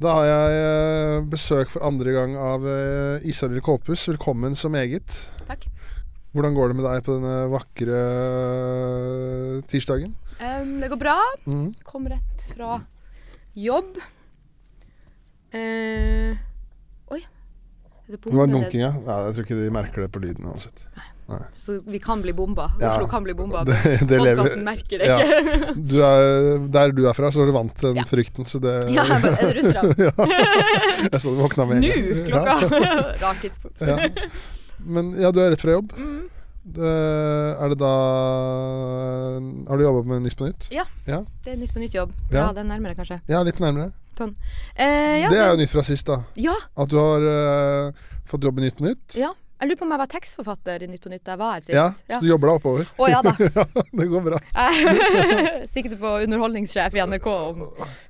Da har jeg eh, besøk for andre gang av uh, Isalill Kolpus. Velkommen så meget. Takk. Hvordan går det med deg på denne vakre eh, tirsdagen? Um, det går bra. Mm. Kom rett fra jobb. Uh, oi. Det Det var dunkinga. ja. ja. Jeg tror ikke de merker det på lyden uansett. Så vi kan bli bomba. Ja. Oslo kan bli bomba. Det, det Podkasten merker det Ja. ikke. du er, Der du er fra, så er du vant til den Ja. frykten, så det Ja, jeg bare, er det russere? Jeg så du våkna med en Nå, gang. klokka! Rart tidspunkt. Ja. Men ja, du er rett fra jobb. Mm. Det, er det da Har du jobba med Nytt på nytt? Ja, Det er Nytt på nytt jobb. Ja. Ja, det er nærmere, kanskje. Ja, litt nærmere. Eh, ja, det er jo nytt fra sist, da. ja, At du har uh, fått jobb i Nytt på nytt. ja. Jeg lurer på om jeg var tekstforfatter i Nytt på nytt da jeg var her sist. Ja, så du jobber deg oppover. Å ja da. ja, det går bra. Sikter på underholdningssjef i NRK om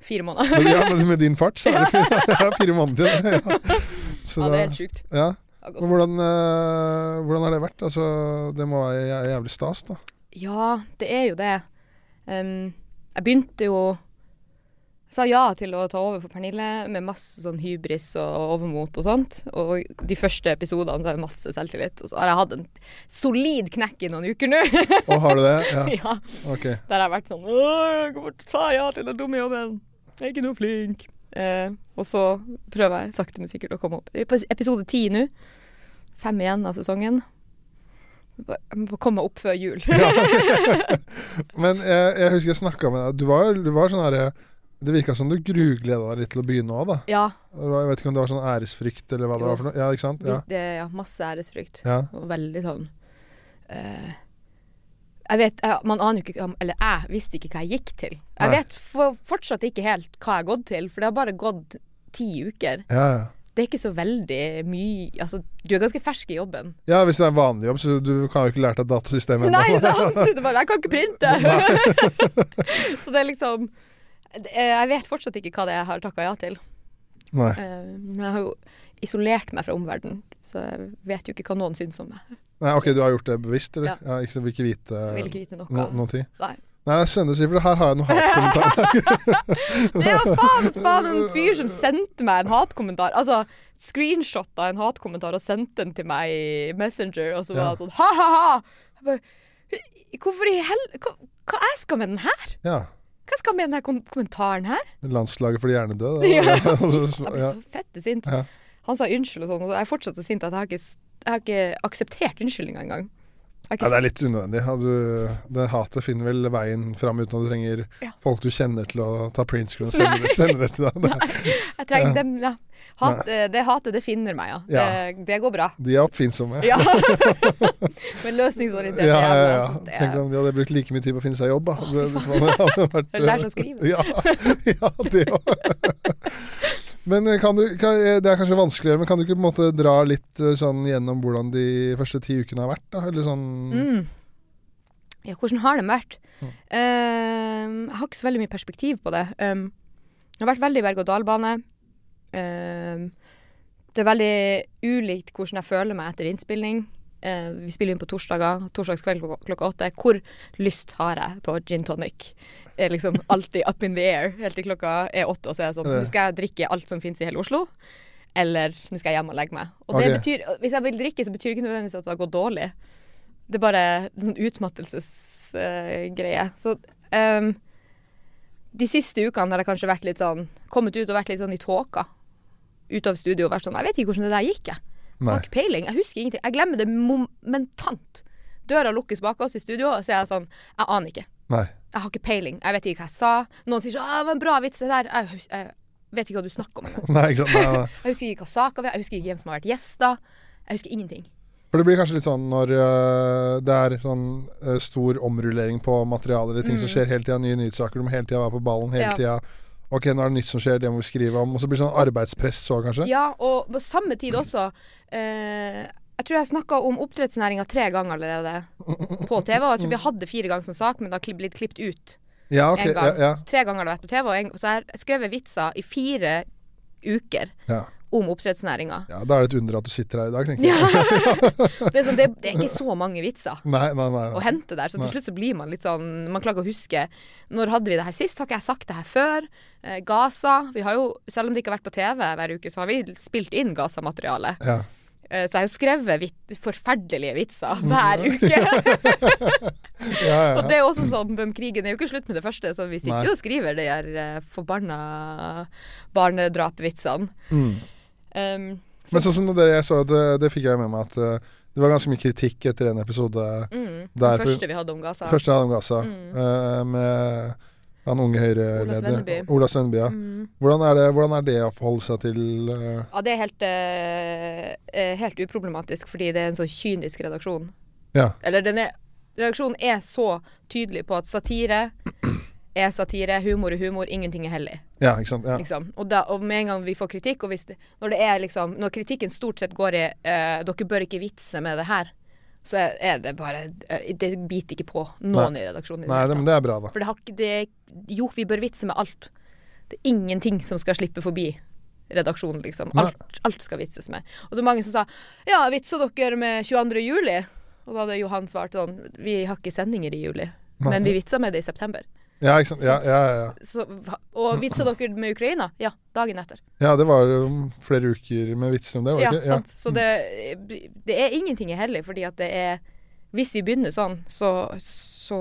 fire måneder. Ja, men med din fart så er det fire, ja, fire måneder til. Ja. Så Ja, det er helt sjukt. ja. Men hvordan, eh, hvordan har det vært? Altså, det må være jævlig stas, da. Ja, det er jo det. Um, jeg begynte jo sa ja til å ta over for Pernille med masse sånn hybris og overmot og sånt. Og de første episodene så har jeg masse selvtillit. Og så har jeg hatt en solid knekk i noen uker nå. Å, har du det? Ja, ja, ok. der har jeg vært sånn «Åh, Jeg å sa ja til den dumme jobben. Jeg er ikke noe flink. Eh, og så prøver jeg sakte, men sikkert å komme opp. På episode ti nå. Fem igjen av sesongen. Jeg må komme opp før jul. Men jeg, jeg husker jeg snakka med deg. Du var, du var sånn herre Det virka som du grugleda deg litt til å begynne òg, da. ja, Jeg vet ikke om det var sånn æresfrykt eller hva det var for noe. Ja, ikke sant? Ja. Det, ja, masse æresfrykt. ja. Og veldig sånn uh, Jeg vet jeg, Man aner jo ikke Eller jeg visste ikke hva jeg gikk til. Jeg Nei. vet for, fortsatt ikke helt hva jeg har gått til, for det har bare gått ti uker. Ja, ja. Det er ikke så veldig mye Altså, du er ganske fersk i jobben. ja, hvis det er en vanlig jobb, så du kan jo ikke lært deg datasystemet Nei, sant? Så det bare, jeg kan ikke printe! så det er liksom Jeg vet fortsatt ikke hva det er jeg har takka ja til. Nei. Eh, Men jeg har jo isolert meg fra omverdenen, så jeg vet jo ikke hva noen syns om meg. Nei, ok, du har gjort det bevisst, eller? Ja. Ikke, vil ikke vite vil ikke vite noe. no, noen tid? Nei. Nei, det er spennende å si, for her har jeg noen hatkommentarer. Det var faen, faen en fyr som sendte meg en hatkommentar. Altså, screenshotta en hatkommentar og sendte den til meg i Messenger, og så var Ja. det sånn ha-ha-ha. Hvorfor i hel... Hva, hva jeg skal med den her? ja. Hva skal jeg med den her kom kommentaren her? Landslaget for de hjernedøde. Ja. Jeg ble så fette sint. Ja. Han sa unnskyld og sånn, og jeg er fortsatt så sint at jeg har ikke, jeg har ikke akseptert unnskyldninga engang. Ja, det er litt unødvendig. Du, det hatet finner vel veien fram uten at du trenger Ja. folk du kjenner til å ta printscreen og sende, det- sende det til deg. Det, Jeg trenger dem, ja. Hat, eh, det hatet, det finner meg, ja. Ja. Det, det går bra. de er oppfinnsomme. Ja. Men løsningsorientert Ja, ja, ja. det Tenk om de hadde brukt like mye tid på å finne seg jobb, da. Det, det hadde vært, Eller seg å skrive. Ja, ja det òg. Men eh, kan du, kan, eh, det er kanskje vanskeligere, men kan du ikke på en måte dra litt eh, sånn gjennom hvordan de første ti ukene har vært? da? Eller sånn Mm. Ja, hvordan har de vært? Mm. Uh, jeg har ikke så veldig mye perspektiv på det. Um, det har vært veldig berg-og-dal-bane. Ehm, det er veldig ulikt hvordan jeg føler meg etter innspilling. Eh, vi spiller inn på torsdager. Torsdagskveld klokka, åtte. Hvor lyst har jeg på gin tonic? Er liksom alltid up in the air helt til klokka er åtte, og så er jeg sånn Nå skal jeg drikke alt som finnes i hele Oslo. Eller nå skal jeg hjem og legge meg. Og det Ok. betyr, hvis jeg vil drikke, så betyr det ikke nødvendigvis at det har gått dårlig. Det er bare en sånn utmattelsesgreie. så um, de siste ukene har jeg kanskje vært litt sånn kommet ut og vært litt sånn i tåka. Ut av studio og vært sånn Jeg vet ikke hvordan det der gikk, jeg. Har ikke peiling. Jeg husker ingenting. Jeg glemmer det momentant. Døra lukkes bak oss i studio, og så er jeg sånn Jeg aner ikke. Nei. Jeg har ikke peiling. Jeg vet ikke hva jeg sa. Noen sier sånn «Å, det var en bra vits, det der. Jeg, jeg vet ikke hva du snakker om engang. Jeg husker ikke hva saka var. Jeg husker ikke hvem som har vært gjester. Jeg husker ingenting. For det blir kanskje litt sånn når øh, det er sånn øh, stor omrullering på materialer ting ting som skjer hele tida, nye nyhetssaker, du må hele tida være på ballen hele Mm. Ja. tida. Ok, nå er det nytt som skjer, det må vi skrive om. Og så blir det sånn arbeidspress så, kanskje. Ja, og på samme tid også eh, Jeg tror jeg har snakka om oppdrettsnæringa tre ganger allerede på TV. Og jeg tror vi hadde fire ganger som sak, men det har blitt klippet ut Ja, okay, en gang. Ja, ja, tre ganger har det vært på TV. Og en, så jeg har skrevet vitser i fire uker ja. Om oppdrettsnæringa. Ja, Da er det et under at du sitter her i dag, tenker jeg. Ja. Det, er sånn, det, det er ikke så mange vitser Nei, nei, nei. å hente der, så til slutt så blir man litt sånn Man klarer ikke å huske Når hadde vi det her sist? Har ikke jeg sagt det her før? Eh, Gaza. Vi har jo, selv om det ikke har vært på TV hver uke, så har vi spilt inn Gaza-materiale. Ja. Eh, så jeg har jo skrevet vit forferdelige vitser Mm. hver uke. Ja, ja, Og det er også sånn, den krigen er jo ikke slutt med det første, så vi sitter jo og skriver de her eh, forbanna barnedrapvitsene. Mm. Um, Men sånn som det jeg så, det, det fikk jeg med meg at eh, det var ganske mye kritikk etter en episode mm, Der den første vi hadde om Gaza. første av Gaza, Mm. uh, med han unge. Høyre-leder Ola Svenneby. Ja. Mm. Hvordan, er det, hvordan er det å forholde seg til uh... Ja, det er helt, eh, eh, helt uproblematisk, fordi det er en så kynisk redaksjon. Ja. Eller den er, redaksjonen er så tydelig på at satire er satire, humor er humor, ingenting er hellig. Ja, ikke sant. Ja. Liksom. Og, da, og med en gang vi får kritikk, og det, når, det liksom, når kritikken stort sett går i uh, 'dere bør ikke vitse med det her', så er, det bare eh, Det biter ikke på noen i redaksjonen. Nei, det, men det er bra, da. For det har ikke det Jo, vi bør vitse med alt. Det er ingenting som skal slippe forbi redaksjonen, liksom. Alt, alt skal vitses med. Og så mange som sa Ja, vitsa dere med 22. juli? Og da hadde Johan svart sånn Vi har ikke sendinger i juli, Nei. men vi vitsa med det i september. Ja, ikke sant. Ja, ja, ja. Så, og vitsa dere med Ukraina? Ja, dagen etter. ja, det var um, flere uker med vitser om det, var Ja, ikke? Ja, sant. Så det, det er ingenting er hellig, fordi at det er Hvis vi begynner sånn, så, så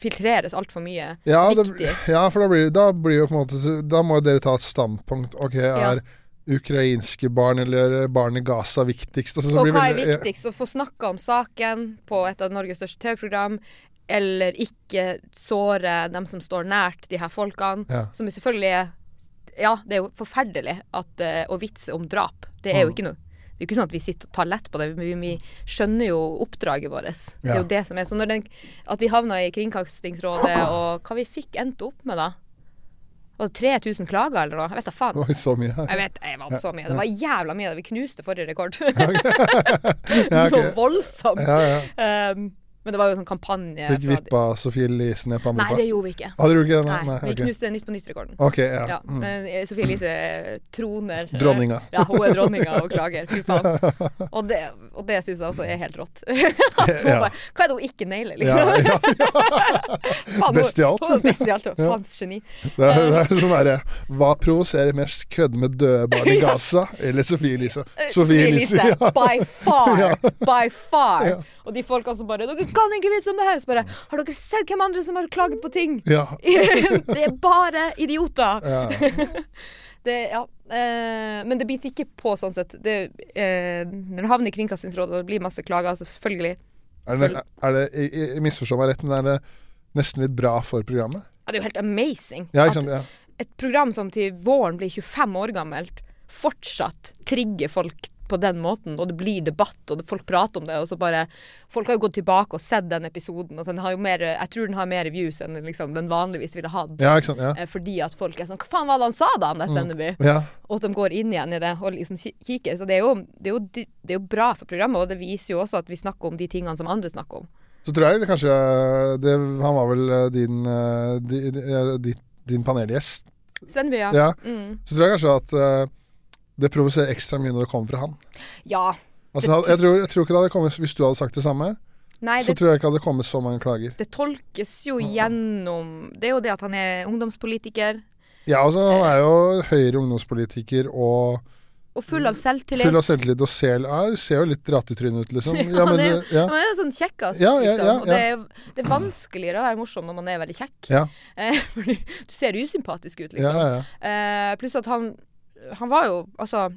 filtreres altfor mye Ja, det, viktig. ja for da blir, da blir jo på en måte Da må dere ta et standpunkt. Ok, er ukrainske barn eller barn i Gaza viktigst? Altså, Og hva er viktigst? Å få snakka om saken på et av Norges største TV-program, eller ikke såre dem som står nært de her folkene, Ja. som er selvfølgelig er Ja, det er jo forferdelig at, eh, å vitse om drap. Det er jo Mm. ikke noe det er jo ikke sånn at vi sitter og tar lett på det, vi, vi skjønner jo oppdraget vårt. Det er jo det som er Så den, at vi havna i Kringkastingsrådet, og hva vi fikk endte opp med da? Var det 3000 klager eller noe? Jeg vet da faen. Oi, så mye. Jeg vet, jeg vant så mye. Det var jævla mye. Vi knuste forrige rekord. Ja, ok. Noe voldsomt. Ja, ja. Um, men det var jo en sånn kampanje Fikk vippa Sofie Elise ned på Nei, det gjorde vi ikke. Hadde du ikke det? Nei, Nei, Vi okay. knuste Nytt på nytt-rekorden. Ok, ja. Ja, Mm. men eh, Sofie Elise troner. eh, Dronninga. Ja, hun er dronninga og klager. Fy faen. Og det, og det syns jeg også er helt rått. At hun Ja. bare, hva er det hun ikke nailer, Ja, liksom? ja, Faen, hun- Best i alt. Hun er best i alt. Ja. Faens geni. det er, det er sånn derre Hva provoserer mest? Kødde med døde barn i Gaza eller Sofie Elise? Eh, Sofie Elise, ja. by far. Ja. By far. Ja. Og de folkene som bare kan ikke vite om det her!' Så bare 'Har dere sett hvem andre som har klaget på ting?' Ja. det er bare idioter. ja. Det, ja. eh, men det biter ikke på sånn sett. Det, eh, når du havner i Kringkastingsrådet og det blir masse klager, altså, selvfølgelig Er det, er det jeg, jeg misforstår meg rett, men er det nesten litt bra for programmet? ja, Det er jo helt amazing Ja, at sant? Ja. et program som til våren blir 25 år gammelt, fortsatt trigger folk på den måten, og det blir debatt, og folk prater om det, og så bare Folk har jo gått tilbake og sett den episoden, og den har jo mer Jeg tror den har mer views enn liksom, den vanligvis ville hatt. ja, sant? Ja. Eh, Fordi at folk er sånn Hva faen var det han sa da, han der Mm. ja. Og at de går inn igjen i det og liksom kikker. Så det er, jo, det, er jo, det er jo bra for programmet, og det viser jo også at vi snakker om de tingene som andre snakker om. Så tror jeg kanskje det, Han var vel din, din, eh, di, di, ja, di, din panelgjest. Svenneby, ja. Ja. Mm. Så tror jeg kanskje at eh, det provoserer ekstra mye når det kommer fra han. ja. Altså, jeg, tror, jeg tror ikke det hadde kommet Hvis du hadde sagt det samme, Nei, så det, tror jeg ikke det hadde kommet så mange klager. det tolkes jo gjennom Det er jo det at han er ungdomspolitiker Ja, altså Han er jo høyre ungdomspolitiker og og full av selvtillit. full av selvtillit og ser, ja, ser jo litt rattetryne ut, liksom. Ja, men, er, ja. Man er jo sånn kjekkas, Ja, ja, liksom. ja, Og det er, det er vanskeligere å være morsom når man er veldig kjekk. Ja. Eh, du ser usympatisk ut, ja, liksom. ja, ja. Eh, pluss at han Han var jo Altså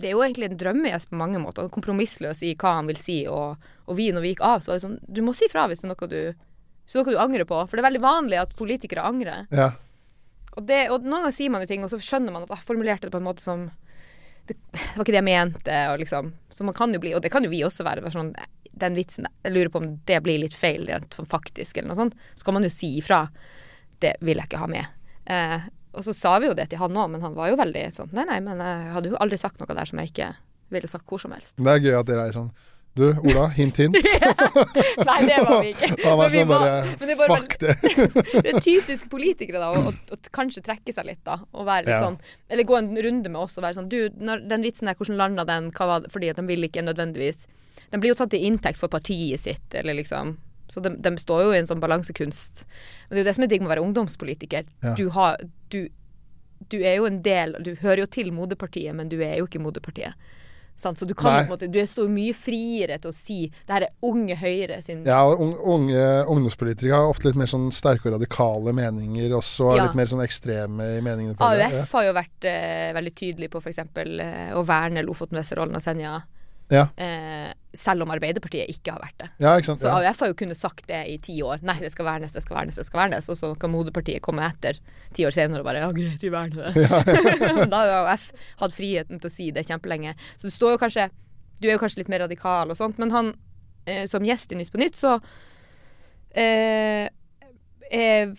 det er jo egentlig en drømmegjest på mange måter. Kompromissløs i hva han vil si. Og, og vi, når vi gikk av, så var det sånn Du må si fra hvis det er noe du, noe du angrer på. For det er veldig vanlig at politikere angrer. ja. Og, det, og noen ganger sier man jo ting, og så skjønner man at jeg formulerte det på en måte som det, det var ikke det jeg mente, og liksom Så man kan jo bli, og det kan jo vi også være, være sånn Den vitsen Jeg lurer på om det blir litt feil rent sånn faktisk, eller noe sånt. Så kan man jo si ifra. Det vil jeg ikke ha med. Eh, og så sa vi jo det til han òg, men han var jo veldig sånn Nei, nei, men jeg hadde jo aldri sagt noe der som jeg ikke ville sagt hvor som helst. Det er gøy at dere er sånn Du, Ola, hint, hint. Nei, det var vi ikke. Han var sånn bare men det var, Fuck det. Det er typisk politikere, da, å, å, å kanskje trekke seg litt, da. Og være litt Ja. sånn Eller gå en runde med oss og være sånn Du, når, den vitsen der, hvordan landa den? Hva var det? Fordi at de vil ikke nødvendigvis Den blir jo tatt til inntekt for partiet sitt, eller liksom Så de, de står jo i en sånn balansekunst. Men det er jo det som er digg med å være ungdomspolitiker. Ja. Du har du, du er jo en del Du hører jo til moderpartiet, men du er jo ikke moderpartiet. Sant? Så du kan Nei. på en måte Du er så mye friere til å si Det her er Unge Høyre sin Ja, og unge ungdomspolitikere har ofte litt mer sånn sterke og radikale meninger også. og Ja. Litt mer sånn ekstreme i meningene. AUF ja. Har jo vært eh, veldig tydelig på f.eks. Eh, å verne Lofoten, Vesterålen og Senja. Ja. Eh, selv om Arbeiderpartiet ikke har vært det. Ja, ikke sant. Så AUF har jo kunnet sagt det i ti år. Nei, det skal vernes, det skal vernes, det skal vernes. Og så kan moderpartiet komme etter ti år senere og bare ja, greit, vi verner det. da har AUF hatt friheten til å si det kjempelenge. Så du står jo kanskje Du er jo kanskje litt mer radikal og sånt, men han eh, som gjest i Nytt på Nytt, så eh, er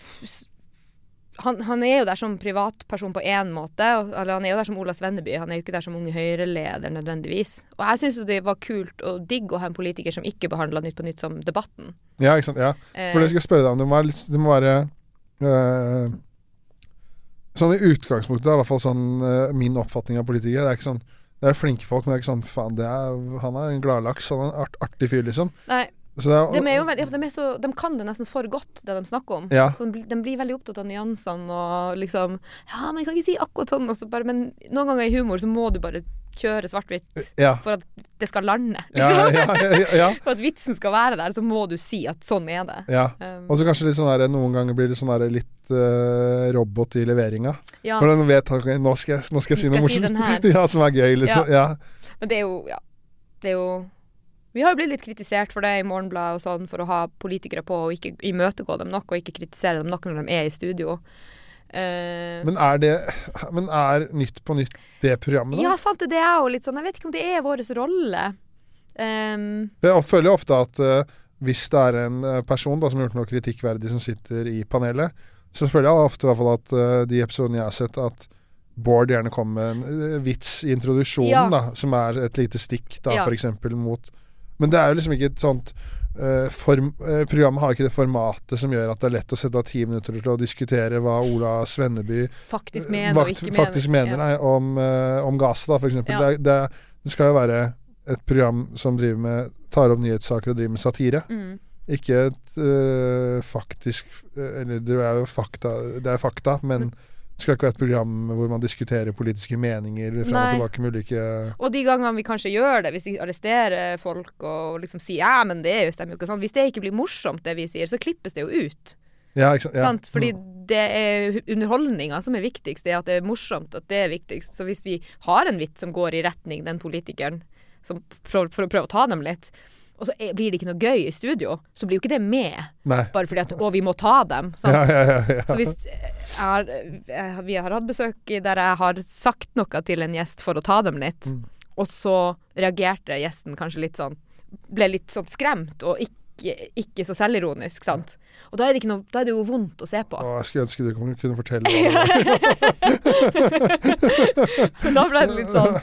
han, han er jo der som privatperson på én måte. og- Eller han er jo der som Ola Svenneby. Han er jo ikke der som Unge Høyre-leder nødvendigvis. Og jeg syns jo det var kult og digg å ha en politiker som ikke behandla Nytt på Nytt som debatten. ja, ikke sant. Ja. Eh, For det skal jeg spørre deg om. Det må være, litt, det må være øh, Sånn i utgangspunktet, i hvert fall sånn øh, min oppfatning av politikere. Det er ikke sånn Det er flinke folk, men det er ikke sånn Faen, det er, han er en gladlaks. Han er en art, artig fyr, liksom. nei, Så det er, de, er jo, veldig- de, er så, de kan det nesten for godt, det de snakker om. Ja. Så de, blir- de blir veldig opptatt av nyansene og liksom Ja, men jeg kan ikke si akkurat sånn. Og bare, men noen ganger i humor så må du bare kjøre svart-hvitt ja. for at det skal lande. Liksom. ja, For at vitsen skal være der, så må du si at sånn er det. ja. Um, Og så kanskje litt sånn der, noen ganger blir det sånn der litt uh, robot i leveringa. For den vet at nå skal jeg, nå skal jeg si noe morsomt. si ja, som er gøy, liksom. Ja. Men det er jo Ja. Det er jo Vi har jo blitt litt kritisert for det i Morgenbladet og sånn, for å ha politikere på og ikke imøtegå dem nok, og ikke kritisere dem nok når de er i studio. Uh, Men er det Men er Nytt på Nytt det programmet, da? ja, sant det. Det er jo litt sånn Jeg vet ikke om det er vår rolle. Um, Jeg føler jo ofte at uh, hvis det er en eh, person da, som har gjort noe kritikkverdig som sitter i panelet, så føler jeg ofte i hvert fall at uh, de episodene jeg har sett, at Bård gjerne kommer med en vits i introduksjonen, Ja. da, som er et lite stikk, da, Ja. eksempel mot Men det er jo liksom ikke et sånt uh, form, uh, Programmet har ikke det formatet som gjør at det er lett å sette av ti minutter til å diskutere hva Ola Svenneby faktisk eh, mener og vakt- ikke faktisk mener Ja. nei, om, uh, om gass, da, eksempel. Ja. Det, det, det skal jo være et program som driver med tar opp nyhetssaker og driver med satire. Mm. Ikke et faktisk Eller det er jo fakta, det er fakta, men Mm. Skal ikke være et program hvor man diskuterer politiske meninger fram og tilbake med ulike Og de gangene vi kanskje gjør det, hvis vi arresterer folk og liksom sier ja, men det er jo- stemmer jo ikke sånn. Hvis det ikke blir morsomt, det vi sier, så klippes det jo ut. Ja, ikke sant? Ja. Sant? Fordi Mm. det er underholdninga som er viktigst, det er at det er morsomt, at det er viktigst. Så hvis vi har en vits som går i retning den politikeren, som prøver, for å prøve å ta dem litt, og så blir det ikke noe gøy i studio, så blir jo ikke det med, Nei. bare fordi at å, vi må ta dem. Sant? Ja, ja, ja. Så hvis har, Vi har hatt besøk der jeg har sagt noe til en gjest for å ta dem litt, Mm. og så reagerte gjesten kanskje litt sånn Ble litt sånn skremt og ikke, ikke så selvironisk, sant. Og da er, noe, da er det jo vondt å se på. Å, jeg skulle ønske du kunne kunne fortelle hva det var. da ble det litt sånn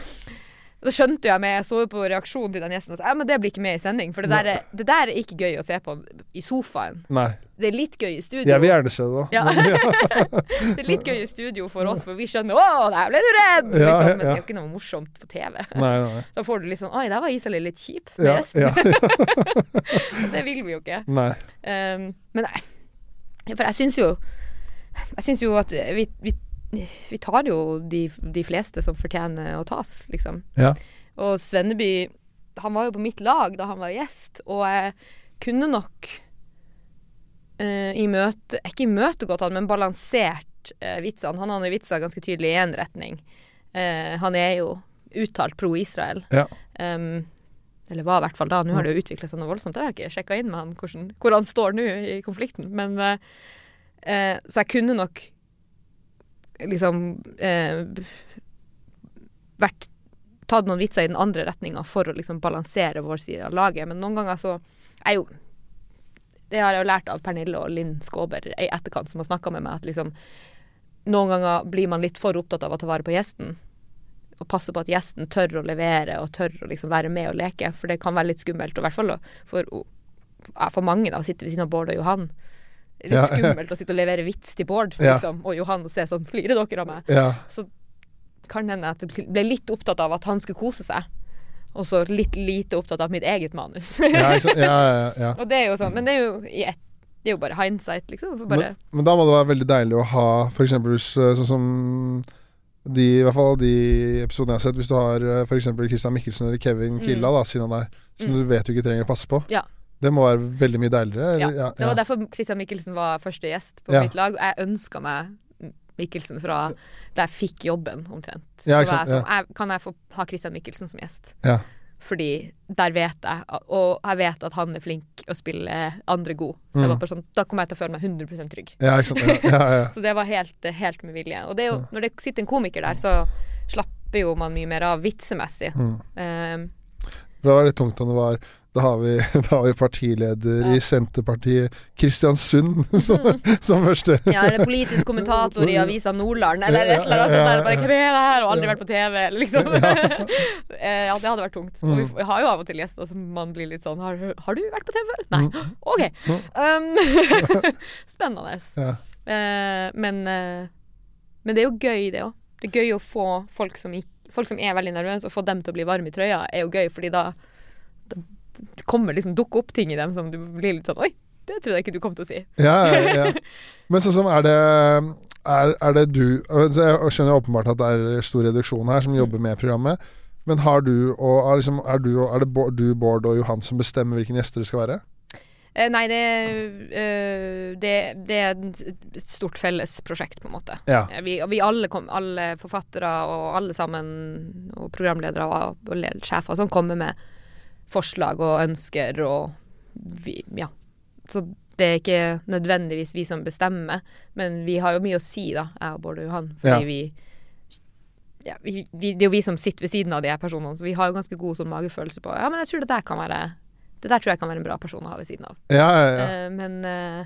Da skjønte jeg med Jeg så på reaksjonen til den gjesten at ja, men det blir ikke med i sending. For det der, er, det der er ikke gøy å se på i sofaen. Nei. Det er litt gøy i studio. Jeg vil gjerne se det, da. Ja. det er litt gøy i studio for oss, for vi skjønner 'Å, der ble du redd!' Ja, Liksom. Men det er jo ikke noe morsomt på TV. Nei, nei. Da får du litt sånn 'Oi, der var Isalill litt kjip med Ja, gjesten'. ja. Det vil vi jo ikke. Nei. Um, men nei. For jeg syns jo Jeg syns jo at vi, vi, vi tar jo de, de fleste som fortjener å tas, liksom. Ja. Og Svenneby Han var jo på mitt lag da han var gjest, og jeg kunne nok uh, i møte Ikke imøtegått han, men balansert uh, vitsene. Han hadde jo vitser ganske tydelig i én retning. Uh, han er jo uttalt pro-Israel. Ja. Um, eller var i hvert fall da. Nå har det jo utvikla seg noe voldsomt. Jeg har ikke sjekka inn med han hvordan, hvor han står nå i konflikten. Men uh, Så jeg kunne nok liksom eh, vært tatt noen vitser i den andre retninga for å liksom balansere vår side av laget. Men noen ganger så er jo Det har jeg jo lært av Pernille og Linn Skåber i etterkant, som har snakka med meg, at liksom Noen ganger blir man litt for opptatt av å ta vare på gjesten. Og passe på at gjesten tør å levere og tør å liksom være med og leke. For det kan være litt skummelt, og i hvert fall for, for mange, da, å sitte ved siden av Bård og Johan. Litt Ja. skummelt å sitte og levere vits til Bård liksom, og Johan og se sånn Flirer dere av meg? Så kan hende at jeg ble litt opptatt av at han skulle kose seg. Og så litt lite opptatt av mitt eget manus. Ja, ja, ja, og det er jo sånn, men det er jo, i ett- det er jo bare hindsight, liksom. For bare, Men, men da må det være veldig deilig å ha f.eks. sånn som de, i hvert fall de episodene jeg har sett, hvis du har eh, f.eks. Christian Mikkelsen eller Kevin Killa da, siden han er som Mm. du vet du ikke trenger å passe på. Ja. Det må være veldig mye deiligere? ja. Ja, Det var derfor Christian Mikkelsen var første gjest på Ja. mitt lag. Og jeg ønska meg Mikkelsen fra da jeg fikk jobben, omtrent. Ja, så var jeg sånn, jeg, Kan jeg få ha Christian Mikkelsen som gjest? Ja. Fordi der vet jeg, og jeg vet at han er flink å spille andre god. Så Mm. sånn, da kommer jeg til å føle meg 100 trygg. Ja, ikke sant. Ja, ja, ja. Så det var helt, helt med vilje. Og det jo, når det sitter en komiker der, så slapper jo man mye mer av vitsemessig. Mm. Um, Det var det tungt om det var Da har vi, da har vi partileder Ja. i Senterpartiet, Kristiansund, som, som første ja, eller politisk kommentator i avisa Nordland, eller et eller annet sånt. Bare, Hvem er det her? Og aldri vært på TV, liksom. Eh, ja, det hadde vært tungt. Og vi vi har jo av og til gjester som man blir litt sånn Har, har du vært på TV før? Nei. OK. Um, spennende. Ja. Eh, men, eh, men det er jo gøy, det òg. Det er gøy å få folk som, ikk- folk som er veldig nervøse, å få dem til å bli varme i trøya, er jo gøy, fordi da, da kommer liksom dukke opp ting i dem som du blir litt sånn Oi, det trodde jeg ikke du kom til å si. Ja, ja, ja. Men sånn som er det er, er det du altså Jeg skjønner åpenbart at det er stor reduksjon her som jobber med programmet. Men har du og er, liksom, er, du, er det Bård og Johan som bestemmer hvilken gjester det skal være? Eh, nei, det, eh, det, det er et stort felles prosjekt, på en måte. Ja. Eh, Vi, vi alle, kom, alle forfattere og alle sammen, og programledere og, og sjefer og sånn, kommer med forslag og ønsker og vi, Ja. Så det er ikke nødvendigvis vi som bestemmer, men vi har jo mye å si, da, jeg og Bård og Johan. Fordi Ja. vi ja, vi, vi, Det er jo vi som sitter ved siden av de her personene, så vi har jo ganske god sånn magefølelse på Ja, men jeg tror det der kan være Det der tror jeg kan være en bra person å ha ved siden av. Ja, ja, ja. Uh, men, uh,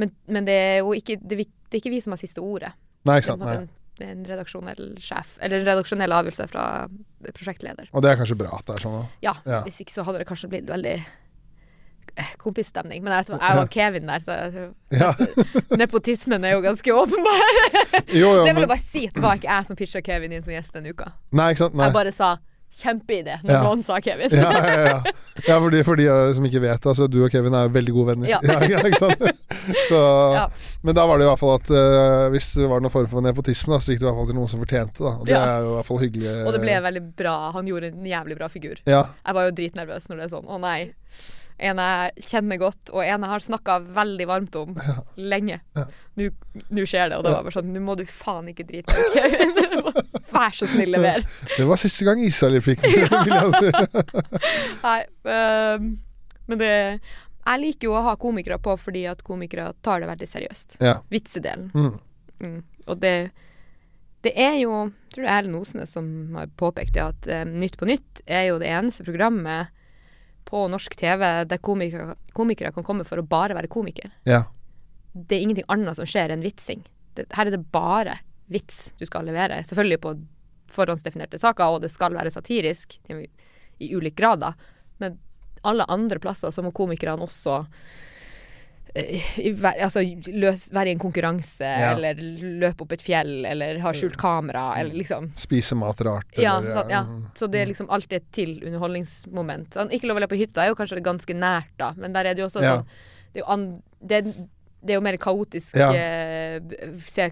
men, men det er jo ikke det, det er ikke vi som har siste ordet. Nei, ikke sant. en, en, det er en redaksjonell sjef, eller en redaksjonell avgjørelse fra prosjektleder. Og det er kanskje bra at det er sånn. Ja, Ja. hvis ikke så hadde det kanskje blitt veldig eh, kompisstemning. Men jeg var jeg og Kevin der, så Ja. nepotismen er jo ganske åpenbar. Jo, jo, det vil jeg bare si det var ikke jeg som pitcha Kevin inn som gjest den uka. Nei, ikke sant. Nei. Jeg bare sa kjempeidé når Ja. noen sa Kevin. Ja, ja, ja. ja fordi, for de eh, som ikke vet, altså du og Kevin er jo veldig gode venner. Ja. ja, ikke sant? Så. Men da var det i hvert fall at uh, hvis det var noen form for nepotisme, da, så gikk det i hvert fall til noen som fortjente da. Og det er jo i hvert fall hyggelig. Og det ble veldig bra. Han gjorde en jævlig bra figur. Ja, Jeg var jo dritnervøs når det er sånn Å nei. En jeg kjenner godt, og en jeg har snakka veldig varmt om lenge. Nå nå skjer det, og det var bare sånn Nå må du faen ikke drite deg ut, Kevin. Vær så snill, lever. det var siste gang Israel fikk vil jeg si. Nei. øhm, men det Jeg liker jo å ha komikere på fordi at komikere tar det veldig seriøst. Ja. Vitsedelen. Mm. Mm. Og det det er jo Jeg tror det er Erlend Osnes som har påpekt det, at eh, Nytt på Nytt er jo det eneste programmet på norsk TV der komikere, komikere kan komme for å bare være komiker. Ja. Det er ingenting annet som skjer enn vitsing. Det, her er det bare vits du skal levere. Selvfølgelig på forhåndsdefinerte saker, og det skal være satirisk i, ulik grad, da. Men alle andre plasser så må komikerne også i altså, løs, være i en konkurranse, Ja. eller løpe opp et fjell, eller ha skjult kamera, eller liksom Spise mat rart. ja, eller, sant, ja. mm. Så det er liksom alltid et til underholdningsmoment. Sånn, ikke lov å le på hytta er jo kanskje ganske nært, da, men der er det jo også sånn Det er jo, an, det, det er jo mer kaotisk eh, se,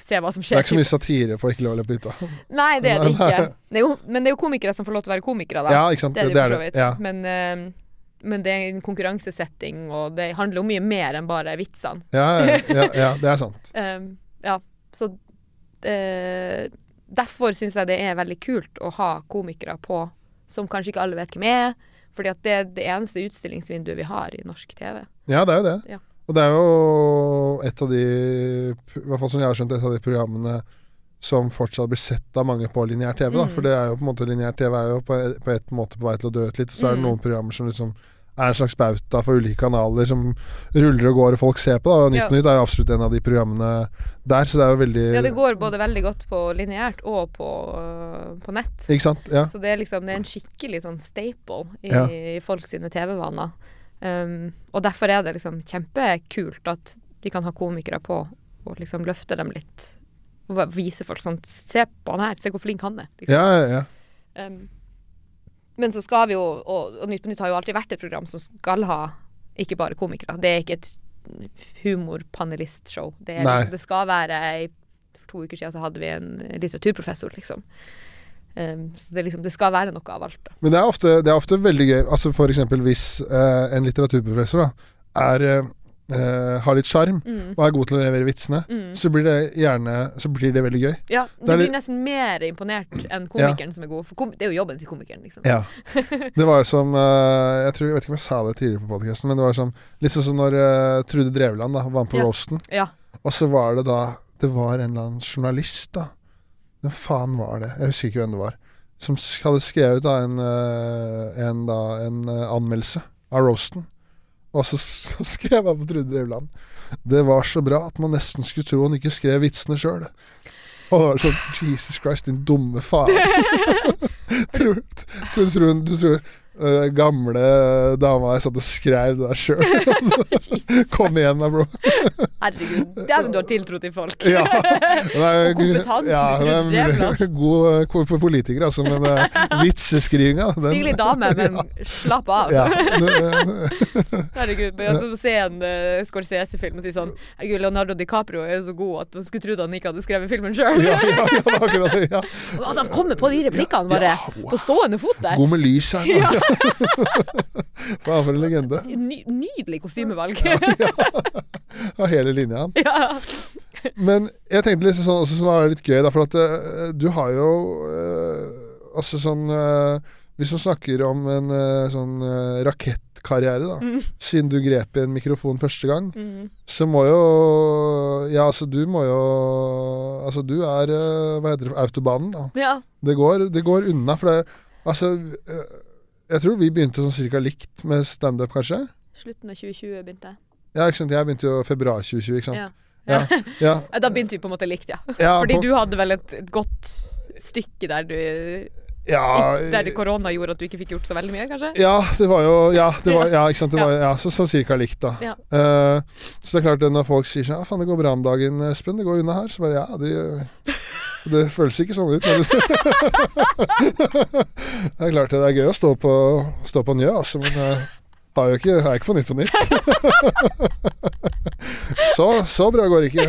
se hva som skjer. Det er ikke så mye satire på Ikke lov å le på hytta. Nei, det er det ikke. Det er jo, men det er jo komikere som får lov til å være komikere, da. Ja, ikke sant. det er det jo for så vidt. Men, eh, men det er en konkurransesetting, og det handler om mye mer enn bare vitsene. Ja, ja, ja, det er sant. Um, ja, så uh, Derfor syns jeg det er veldig kult å ha komikere på som kanskje ikke alle vet hvem er. Fordi at det er det eneste utstillingsvinduet vi har i norsk TV. Ja, det er jo det. Ja. Og det er jo et av de I hvert fall som jeg har skjønt, et av de programmene som fortsatt blir sett av mange på lineær TV. Da. Mm. For det er jo på en måte lineær TV er jo på, på et måte på vei til å dø ut litt. Og så er det Mm. noen programmer som liksom er en slags bauta for ulike kanaler som ruller og går og folk ser på. Da. Og Nytt Ja. Nytt er jo absolutt en av de programmene der, så det er jo veldig Ja, det går både veldig godt på lineært og på, øh, på nett. Ikke sant? Ja. Så det er liksom det er en skikkelig sånn staple i, Ja. i folk sine TV-vaner. Um, og derfor er det liksom kjempekult at vi kan ha komikere på og liksom løfte dem litt. Og vise folk sånn Se på han her, se hvor flink han er. Liksom. ja, ja, ja. Um, men så skal vi jo, og, og Nytt på Nytt har jo alltid vært et program som skal ha ikke bare komikere. Det er ikke et humorpanelistshow. Det, liksom, det skal være For to uker siden så hadde vi en litteraturprofessor, liksom. Um, så det, liksom, det skal være noe av alt. Da. Men det er, ofte, det er ofte veldig gøy. Altså eksempel hvis uh, en litteraturprofessor da, er, eh, eh, har litt sjarm Mm. og er god til å levere vitsene, Mm. så blir det gjerne Så blir det veldig gøy. Ja, du blir litt- nesten mer imponert enn komikeren som er god. For det er jo jobben til komikeren, liksom. Ja. Det var jo som uh, Jeg tror, jeg vet ikke om jeg sa det tidligere på podkasten, men det var som litt sånn som når uh, Trude Drevland da, var med på Ja. roasten. Ja. Og så var det da Det var en eller annen journalist, da. Hvem faen var det? Jeg husker ikke hvem det var. Som hadde skrevet da en, en, da, en anmeldelse av roasten. Og så, så skrev han på Trude Drevland Det var så bra at man nesten skulle tro han ikke skrev vitsene sjøl. Og da sånn Jesus Christ, din dumme faen. tror, tror, tror, tror eh, gamle dama jeg satt og skrev det der sjøl. Kom igjen da, bro. Herregud. Dæven, du har tiltro til folk. Ja. Er- Og kompetansen ja, til hun er God eh, politiker, altså, men uh, vitseskrivinga Stilig dame, men slapp av. Ja. Herregud. Men altså, se en uh, Scorsese-film og si sånn Herregud, Leonardo DiCaprio er så god at man skulle trodd han ikke hadde skrevet filmen sjøl. ja, ja, ja, akkurat det. Ja. Altså, han kommer på de replikkene bare på stående fot der. God med lys her. Ja. Faen, for en legende. Ny, nydelig kostymevalg. Av hele linja. ja. Men jeg tenkte liksom sånn også som det litt gøy, da, for at eh, du har jo eh, Altså sånn eh, Hvis man snakker om en sånn rakettkarriere, da, Mm. siden du grep i en mikrofon første gang, Mm. så må jo Ja, altså, du må jo Altså, du er Hva heter det? Autobanen, da. ja. Det går, det går unna, for det Altså Jeg tror vi begynte sånn cirka likt med standup, kanskje. Slutten av 2020 begynte jeg. Ja, ikke sant. Jeg begynte jo februar 2020, ikke sant. Ja. Ja. Da begynte vi på en måte likt, ja. Fordi på- du hadde vel et, et godt stykke der du ja, Der korona gjorde at du ikke fikk gjort så veldig mye, kanskje? Ja, det var jo Ja, det var, ja ikke sant. Det var, ja, så, sånn cirka likt, da. Ja. Uh, så det er klart, når folk sier sånn Ja, faen, det går bra om dagen, Espen. Det går unna her. Så bare Ja, det, det føles ikke sånn ut. Det er klart det er gøy å stå på, stå på Njø, altså, men jeg har jo ikke, har ikke på Nytt på Nytt. så, så bra går det ikke.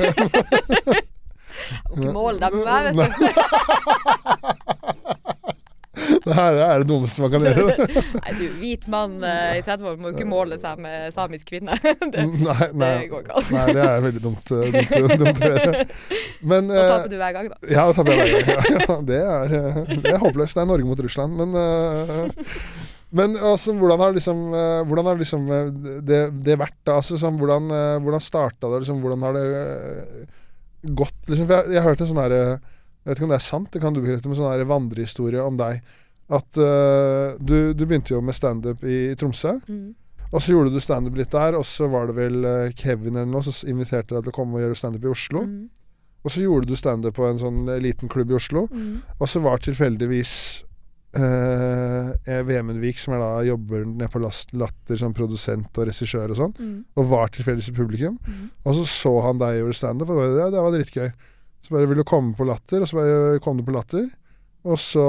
Og ikke mål meg, vet du. Det her er det dummeste man kan gjøre. Nei, du, hvit mann eh, i 30 år må jo ikke måle seg med samisk kvinne. det, Nei, nei, det går ikke an. nei, det er veldig dumt, eh, dumt, dumt å gjøre. Men Da eh, taper du hver gang, da. Ja, taper jeg hver gang. Ja, ja, det, er, eh, det er håpløst. Det er Norge mot Russland. Men, uh, men altså, hvordan har liksom, eh, hvordan har liksom eh, det, det vært? da? Altså, sånn, hvordan uh, hvordan starta det? Liksom, hvordan har det eh, gått? Liksom? For jeg, jeg hørte en sånn her eh, Jeg vet ikke om det er sant, det kan du bekrefte, men sånn vandrehistorie om deg. At uh, du, du begynte jo med standup i, i Tromsø. Mm. Og så gjorde du standup litt der, og så var det vel uh, Kevin eller noe som inviterte deg til å komme og gjøre standup i Oslo. Mm. Og så gjorde du standup på en sånn eh, liten klubb i Oslo. Mm. Og så var tilfeldigvis uh, Vemundvik, som er da jobber nede på Last- Latter som produsent og regissør og sånn, Mm. og var tilfeldigvis i publikum. Mm. Og så så han deg gjøre standup, og det, var- ja, det var dritgøy. Så bare ville du komme på Latter, og så bare kom du på Latter. Og så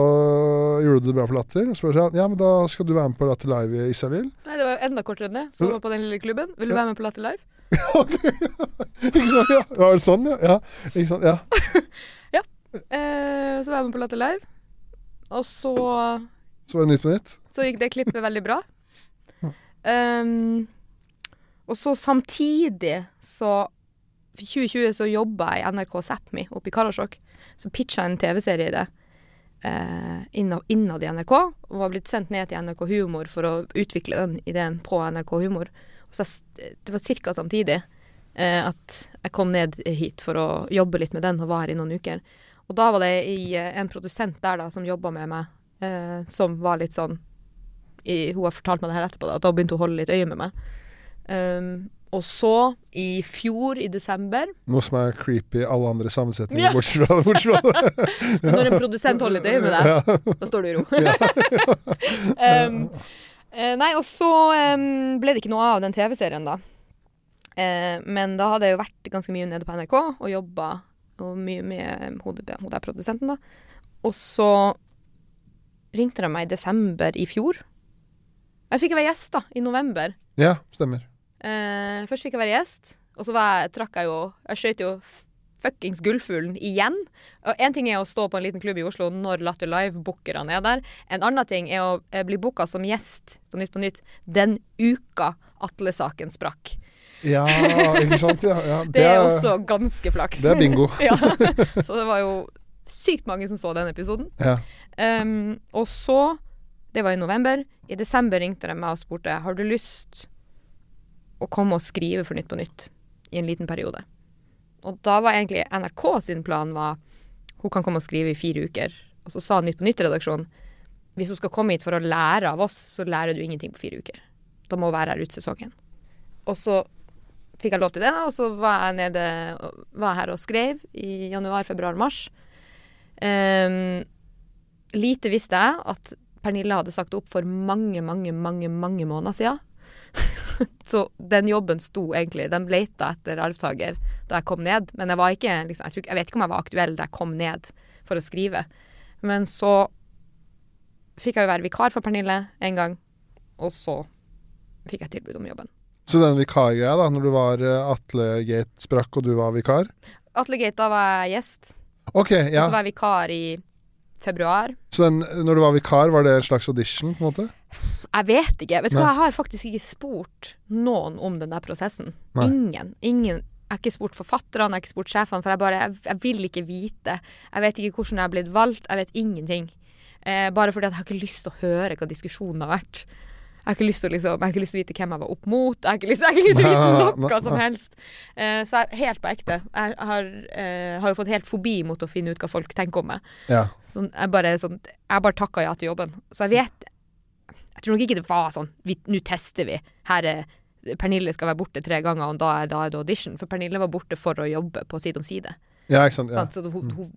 gjorde du det bra på Latter. Og så spør han ja, men da skal du være med på Latter Live i Israel. Nei, det var jo enda kortere enn det. Så var på den lille klubben. Vil du være med på Latter Live? ikke sant? Ja, var det sånn, ja? ja. Ikke sant? Ja. Eh, så var jeg med på Latter Live. Og så Så var det Nytt på Nytt. Så gikk det klippet veldig bra. Um, og så samtidig så I 2020 så jobba jeg i NRK Sápmi oppe i Karasjok. Så pitcha jeg en TV-serie i det. Eh, innad, i NRK. Og var blitt sendt ned til NRK Humor for å utvikle den ideen på NRK Humor. Jeg, det var ca. samtidig eh, at jeg kom ned hit for å jobbe litt med den og var her i noen uker. Og da var det i, eh, en produsent der da som jobba med meg, eh, som var litt sånn i, Hun har fortalt meg det her etterpå, da, at da begynte hun å holde litt øye med meg. Um, og så, i fjor, i desember Noe som er creepy i alle andre sammensetninger, Ja. bortsett fra bortsett fra det. Når en produsent holder litt øye med deg, Ja. da står du i ro. um, nei, og så um, ble det ikke noe av den TV-serien, da. Uh, men da hadde jeg jo vært ganske mye nede på NRK og jobba mye med hun, hun der produsenten, da. Og så ringte de meg i desember i fjor. Jeg fikk være gjest, da, i november. ja, stemmer. Eh, først fikk jeg være gjest, og så var jeg, trakk jeg jo Jeg skøyt jo fuckings Gullfuglen igjen. Og Én ting er å stå på en liten klubb i Oslo når Latter Live-bookerne er der. En annen ting er å eh, bli booka som gjest på Nytt på Nytt den uka Atle-saken sprakk. Ja, ikke sant? Ja, ja. Det er også ganske flaks. Det er bingo. ja. Så det var jo sykt mange som så den episoden. Ja. Um, og så Det var i november. I desember ringte de meg og spurte Har du lyst å komme og skrive for Nytt på Nytt i en liten periode. Og da var egentlig NRK sin plan var hun kan komme og skrive i fire uker. Og så sa Nytt på Nytt-redaksjonen hvis hun skal komme hit for å lære av oss, så lærer du ingenting på fire uker. Da må hun være her ut sesongen. Og så fikk jeg lov til det, og så var jeg nede var her og skrev i januar, februar, mars. Um, lite visste jeg at Pernille hadde sagt opp for mange, mange, mange, mange måneder siden. så den jobben sto egentlig Den leita etter arvtaker da jeg kom ned. Men jeg var ikke liksom, jeg, tror, jeg vet ikke om jeg var aktuell da jeg kom ned for å skrive. Men så fikk jeg jo være vikar for Pernille en gang, og så fikk jeg tilbud om jobben. Så den vikargreia, da, når du var eh, Atle Gate sprakk og du var vikar Atle Gate, da var jeg gjest. Ok, Og så var jeg vikar i februar. Så den, når du var vikar, var det en slags audition, på en måte? Jeg vet ikke. Vet du hva, Jeg har faktisk ikke spurt noen om den der prosessen. Nei. Ingen. Ingen. Jeg har ikke spurt forfatterne, jeg har ikke spurt sjefene, for jeg bare jeg, jeg vil ikke vite. Jeg vet ikke hvordan jeg har blitt valgt, jeg vet ingenting. Eh, bare fordi jeg har ikke lyst til å høre hva diskusjonen har vært. Jeg har ikke lyst til å, liksom, jeg har ikke lyst til å vite hvem jeg var opp mot. Jeg har ikke lyst, har ikke lyst til å vite noe som helst. Uh, så jeg er helt på ekte. Jeg har, uh, har jo fått helt fobi mot å finne ut hva folk tenker om meg. Ja. Så jeg bare, sånn, jeg bare takka ja til jobben. Så jeg vet Jeg tror nok ikke det var sånn Nå tester vi. Her er Pernille skal være borte tre ganger, og da er, da er det audition. For Pernille var borte for å jobbe på Side om side. ja, ikke sant. Ja. Så hun, hun,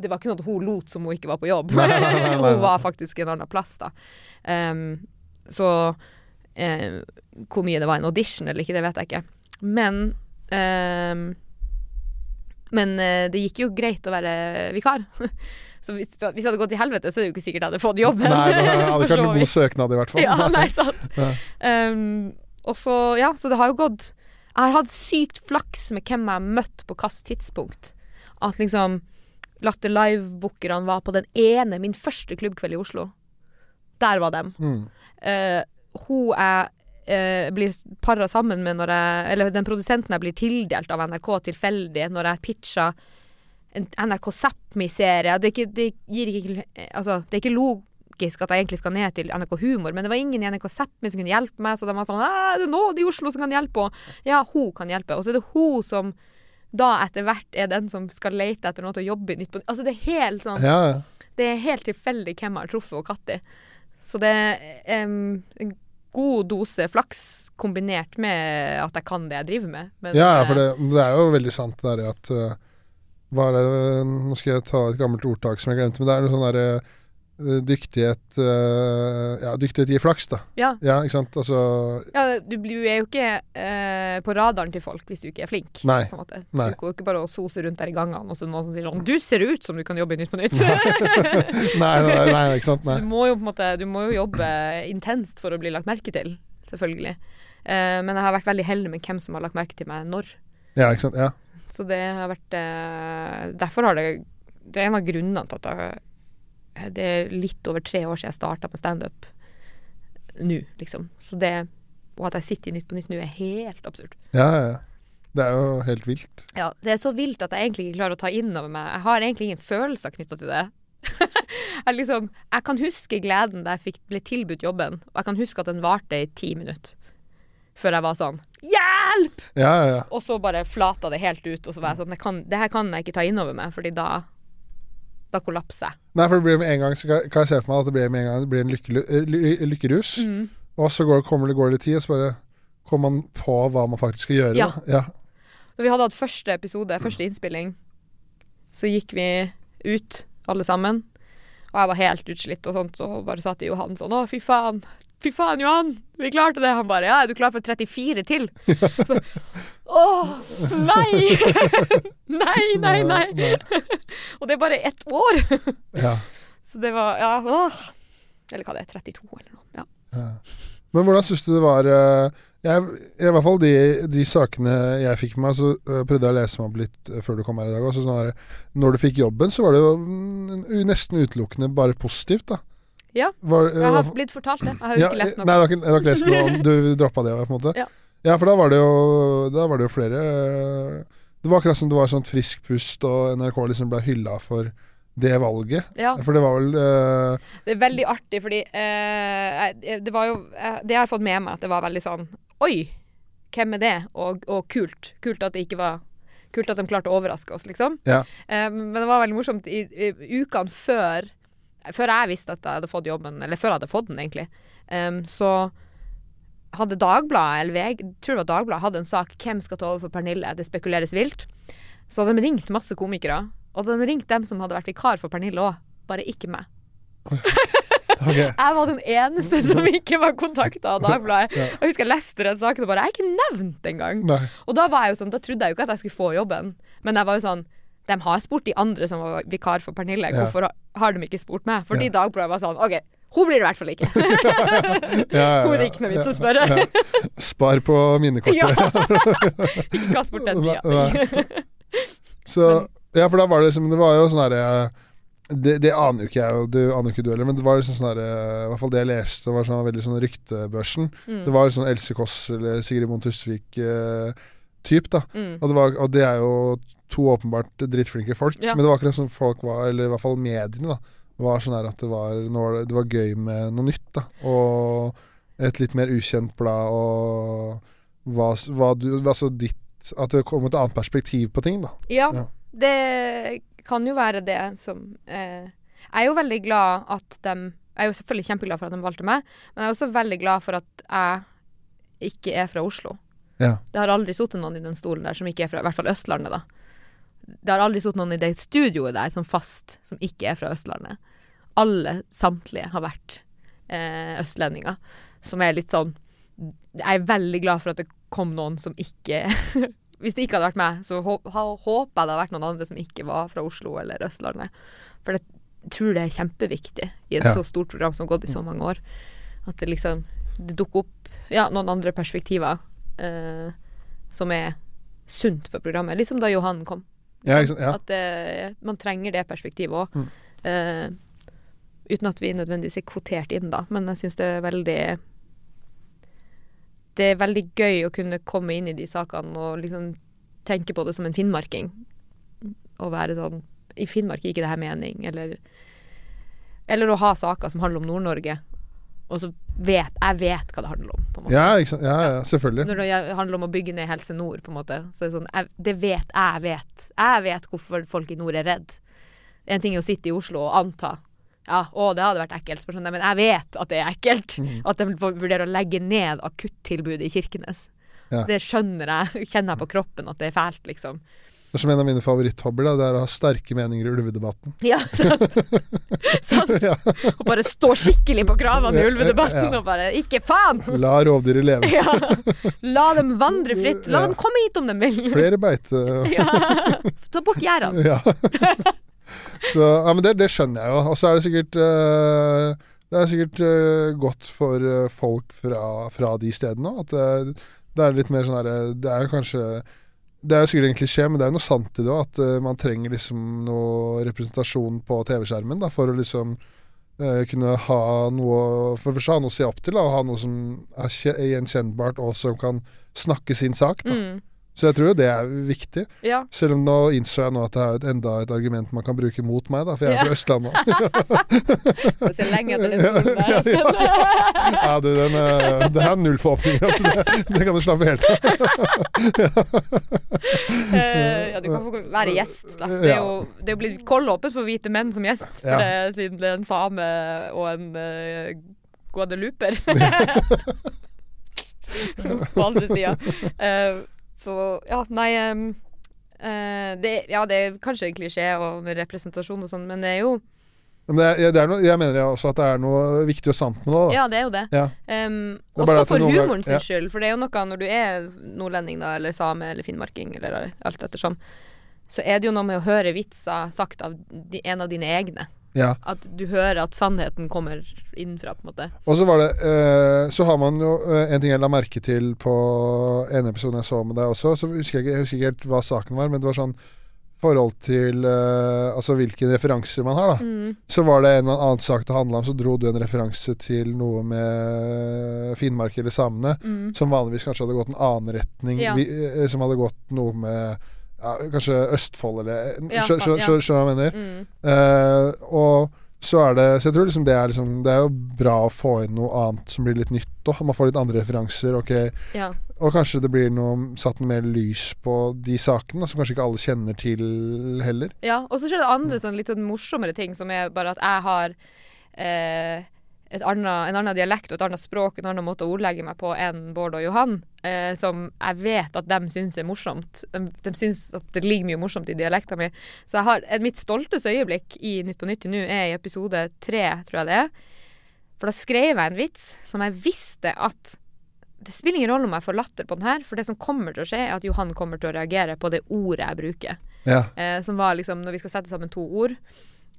det var ikke noe at hun lot som hun ikke var på jobb. Hun var faktisk en annen plass, da. Ehm, så eh, hvor mye det var en audition eller ikke, det vet jeg ikke. Men eh, Men det gikk jo greit å være vikar. Så hvis, hvis det hadde gått til helvete, så er det jo ikke sikkert jeg hadde fått jobben. Nei, det hadde ikke vært noen god søknad, i hvert fall. Ja, nei, sant. Ja. Um, og så, ja, så det har jo gått Jeg har hatt sykt flaks med hvem jeg har møtt på hvilket tidspunkt. At liksom Latter Live-bookerne var på den ene, min første klubbkveld i Oslo. Der var dem. Mm. Uh, hun jeg uh, blir para sammen med når jeg Eller den produsenten jeg blir tildelt av NRK tilfeldig når jeg pitcha en NRK Sápmi-serie. Det, det Altså, det er ikke logisk at jeg egentlig skal ned til NRK Humor, men det var ingen i NRK Sápmi som kunne hjelpe meg, så de var sånn «Æ, det er noen i Oslo som kan hjelpe, og ja, hun kan hjelpe. Og så er det hun som da etter hvert er den som skal lete etter noe til å jobbe i Nytt på Altså, det er helt sånn Ja, ja. det er helt tilfeldig hvem jeg har truffet og når. Så det er um, en god dose flaks kombinert med at jeg kan det jeg driver med. Men, ja, ja, eh, for det, det er jo veldig sant det der at uh, det, Nå skal jeg ta et gammelt ordtak som jeg glemte, men det er noe sånn derre eh, Dyktighet eh, Ja, dyktighet gir flaks, da. Ja, Ja, ikke sant? Altså ja du, du er jo ikke eh, på radaren til folk hvis du ikke er flink. Nei. På en måte. Nei. Du går jo ikke bare og soser rundt der i gangene, og så noen som sier sånn 'Du ser ut som du kan jobbe i Nytt på Nytt'. Nei, nei, nei, nei ikke sant? Så du må jo på en måte Du må jo jobbe intenst for å bli lagt merke til, selvfølgelig. Eh, men jeg har vært veldig heldig med hvem som har lagt merke til meg når. Ja, ikke sant? Ja. Så det har vært eh, Derfor har det Det er en av grunnene til at jeg, det er litt over tre år siden jeg starta med standup nå, liksom. Så det Og at jeg sitter i Nytt på Nytt nå, er helt absurd. ja, ja, ja. Det er jo helt vilt. Ja, Det er så vilt at jeg egentlig ikke klarer å ta inn over meg. Jeg har egentlig ingen følelser knytta til det. jeg, liksom, jeg kan huske gleden da jeg fikk, ble tilbudt jobben, og jeg kan huske at den varte i ti minutter. Før jeg var sånn Hjelp! Ja, ja, ja. Og så bare flata det helt ut, og så var jeg sånn kan, Det her kan jeg ikke ta inn over meg, fordi da Da kollapser jeg. Nei, for det blir med en gang Så kan jeg se for meg at det blir med en gang Det blir en lykkelu- eh, ly lykkerus. Mm. Og så går, kommer det, går det litt tid, og så bare kommer man på hva man faktisk skal gjøre. Ja. Da. ja. Da vi hadde hatt første episode, første innspilling, så gikk vi ut, alle sammen. Og jeg var helt utslitt og sånt, og bare sa til Johan sånn Å, fy faen. Fy faen, Johan! Vi klarte det! Han bare Ja, er du klar for 34 til? Åh, nei! nei, nei, nei! Og det er bare ett år! ja. Så det var Ja, åh. Eller hva det er, 32 eller noe. Ja. Ja. Men hvordan syns du det var eh, jeg, I hvert fall de, de sakene jeg fikk med meg, så eh, prøvde jeg å lese meg opp litt eh, før du kom her i dag. Også, sånn her, når du fikk jobben, så var det jo mm, nesten utelukkende bare positivt, da. Ja, Var, Jeg har blitt fortalt det. Jeg har jo ikke lest noe. Nei, du har ikke lest noe om Du droppa det, på en måte? Ja. Ja, for da var det jo var det jo flere Det var akkurat som det var sånn frisk pust, og NRK liksom ble hylla for det valget. Ja. For det var vel uh, Det er veldig artig, fordi uh, det var jo eh, Det jeg har fått med meg, at det var veldig sånn Oi, hvem er det? Og, og kult. Kult at det ikke var Kult at de klarte å overraske oss, liksom. Ja. Uh, men det var veldig morsomt i, i ukene før Før jeg visste at jeg hadde fått jobben, eller før jeg hadde fått den, egentlig, um, så hadde Dagbladet, eller VG, tror det var Dagbladet, hadde en sak 'Hvem skal ta over for Pernille?' Det spekuleres vilt. Så hadde de ringt masse komikere. Og de ringte dem som hadde vært vikar for Pernille òg. Bare ikke meg. Okay. Jeg var den eneste som ikke var kontakta av Dagbladet. Ja. Jeg husker jeg leste den saken og bare Jeg er ikke nevnt engang. Nei. Og da var jeg jo sånn, da trodde jeg jo ikke at jeg skulle få jobben. Men jeg var jo sånn De har spurt de andre som var vikar for Pernille. Ja. Hvorfor har de ikke spurt meg? Fordi Ja. Dagbladet var sånn OK, hun blir det i hvert fall ikke. Ja. er ikke noe vits å spørre. Spar på minnekortet. Ikke kast bort den tida. Så Ja, for da var det liksom Det var jo sånn herre det, det aner jo ikke jeg, og du aner jo ikke du heller, men det var liksom sånn herre I hvert fall det jeg leste, var sånn veldig sånn ryktebørsen. Mm. Det var sånn Else Kåss eller Sigrid Mohn Tusvik-typ, da. Mm. Og det, var, og det er jo to åpenbart drittflinke folk, Ja. men det var akkurat som folk var, eller i hvert fall mediene, da. Var sånn at det var, det, det var gøy med noe nytt, da. Og et litt mer ukjent blad, og hva, hva du Altså ditt At det kom et annet perspektiv på ting, da. Ja, Ja. det kan jo være det som eh, Jeg er jo veldig glad at de Jeg er jo selvfølgelig kjempeglad for at de valgte meg, men jeg er også veldig glad for at jeg ikke er fra Oslo. Ja. Det har aldri sittet noen i den stolen der som ikke er fra i hvert fall Østlandet, da. Det har aldri sittet noen i det studioet der som fast som ikke er fra Østlandet. Alle, samtlige, har vært eh, østlendinger. Som er litt sånn Jeg er veldig glad for at det kom noen som ikke Hvis det ikke hadde vært meg, så håper jeg det hadde vært noen andre som ikke var fra Oslo eller Østlandet. For det, jeg tror det er kjempeviktig i et Ja. så stort program som har gått i så mange år. At det liksom det dukker opp ja, noen andre perspektiver eh, som er sunt for programmet. Liksom da Johan kom. Ja. At det, man trenger det perspektivet òg. Mm. Uten at vi nødvendigvis er kvotert inn, da. Men jeg syns det er veldig Det er veldig gøy å kunne komme inn i de sakene og liksom tenke på det som en finnmarking. Å være sånn I Finnmark gir ikke det her mening, eller Eller å ha saker som handler om Nord-Norge, og så vet jeg vet hva det handler om. på. Ja, ja, ja, selvfølgelig. Når det handler om å bygge ned Helse Nord, på en måte, så er det sånn jeg, Det vet jeg vet. Jeg vet hvorfor folk i nord er redd. En ting er å sitte i Oslo og anta ja, å, det hadde vært ekkelt, så sånn, men jeg vet at det er ekkelt. At de vurderer å legge ned akuttilbudet i Kirkenes. Ja. Det skjønner jeg, kjenner jeg på kroppen at det er fælt, liksom. Det er som en av mine favoritthobbyer, da, det er å ha sterke meninger i ulvedebatten. Ja, sant. sant. Ja. Og bare stå skikkelig på kravene i ulvedebatten ja. og bare Ikke faen! La rovdyret leve. Ja. La dem vandre fritt. La dem komme hit om de vil. Flere beite... Ta bort gjerdene. Ja. Så, ja, men det, det skjønner jeg jo. Og så er det sikkert uh, Det er sikkert uh, godt for eh, folk fra, fra de stedene òg. At det, det er litt mer sånn herre Det er jo kanskje Det er jo sikkert en klisjé, men det er jo noe sant i det òg. At uh, man trenger liksom noe representasjon på TV-skjermen da, for å liksom uh, kunne ha noe For først ha noe å se opp til, da, og ha noe som er gjenkjennbart, og som kan snakke sin sak. Da. Mm. Så jeg tror jo det er viktig. Ja. Selv om nå innså jeg nå at det er enda et argument man kan bruke mot meg, da, for jeg er Ja. fra Østlandet. Får se lenge etter den stolen der. Ja, ja, ja, du, den, eh, det er null forhåpninger, altså. Det, det kan du slappe helt av. Eh, ja, du kan få være gjest, da. Det er jo, det er jo blitt kollåpent for hvite menn som gjest, for det, siden det er en same og en uh, guadeluper. På andre sida. Eh, så ja, nei um, uh, det, Ja, det er kanskje en klisjé og representasjon og sånn, men det er jo Men det er, det er noe, jeg mener også at det er noe viktig og sant med det. Da. Ja, det er jo det. Ja. Um, Det også for humoren sin ja. skyld, for det er jo noe når du er nordlending, da, eller same, eller finnmarking, eller alt ettersom, så er det jo noe med å høre vitser sagt av de, en av dine egne. Ja. At du hører at sannheten kommer innenfra, på en måte. Og så var det eh, Så har man jo eh, en ting jeg la merke til på en episode jeg så med deg også. Så husker jeg, ikke, jeg husker ikke helt hva saken var, men det var sånn forhold til eh, Altså hvilke referanser man har, da. Mm. Så var det en eller annen sak det handla om, så dro du en referanse til noe med Finnmark eller samene, Mm. som vanligvis kanskje hadde gått en annen retning, Ja. vi, som hadde gått noe med ja, Kanskje Østfold eller Ja, skjø- ja. skjø- Skjønner du hva jeg mener? Mm. Uh, og så er det Så jeg tror liksom det er liksom Det er jo bra å få inn noe annet som blir litt nytt òg. Man får litt andre referanser. Ok Ja. Og kanskje det blir noe satt mer lys på de sakene som kanskje ikke alle kjenner til heller. ja. Og så skjer det andre sånn litt sånn morsommere ting, som er bare at jeg har eh, annet, en annen dialekt og et annet språk, en annen måte å ordlegge meg på enn Bård og Johan, eh, som jeg vet at de syns er morsomt. De, de syns at det ligger mye morsomt i dialekta mi. Så jeg har, mitt stolteste øyeblikk i Nytt på Nytt nå er i episode tre, tror jeg det er. For da skrev jeg en vits som jeg visste at det spiller ingen rolle om jeg får latter på den her, for det som kommer til å skje, er at Johan kommer til å reagere på det ordet jeg bruker. Ja. Eh, som var liksom når vi skal sette sammen to ord,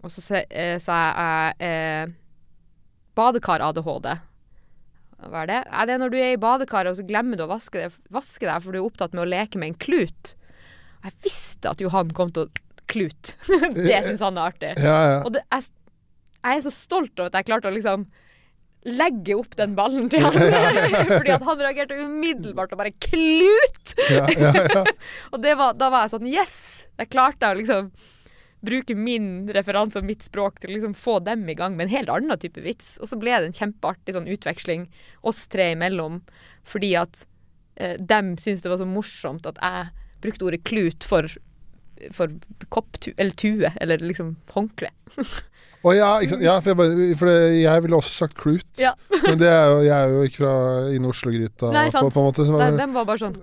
og så eh, sa jeg eh, badekar-ADHD. Hva er det? Er det når du er i badekaret og så glemmer du å vaske, deg, vaske deg, for du er opptatt med å leke med en klut. Jeg visste at Johan kom til å klute. det syns han er artig. Ja, ja. Og det, jeg, jeg er så stolt over at jeg klarte å liksom legge opp den ballen til han. Fordi at han reagerte umiddelbart og bare klut! ja, ja, ja. Og det var, da var jeg sånn Yes! Jeg klarte å liksom bruke min referanse og mitt språk til å liksom få dem i gang med en helt annen type vits. Og så ble det en kjempeartig sånn utveksling oss tre imellom, fordi at eh, dem syntes det var så morsomt at jeg brukte ordet klut for for kopptue, eller tue, eller liksom håndkle. Å ja, ikke sant? ja for, jeg bare, for det, jeg ville også sagt klut. Ja. Men det er jo, jeg er jo ikke fra inn Oslo-gryta Nei, sant. på en måte. Så Nei, den var bare sånn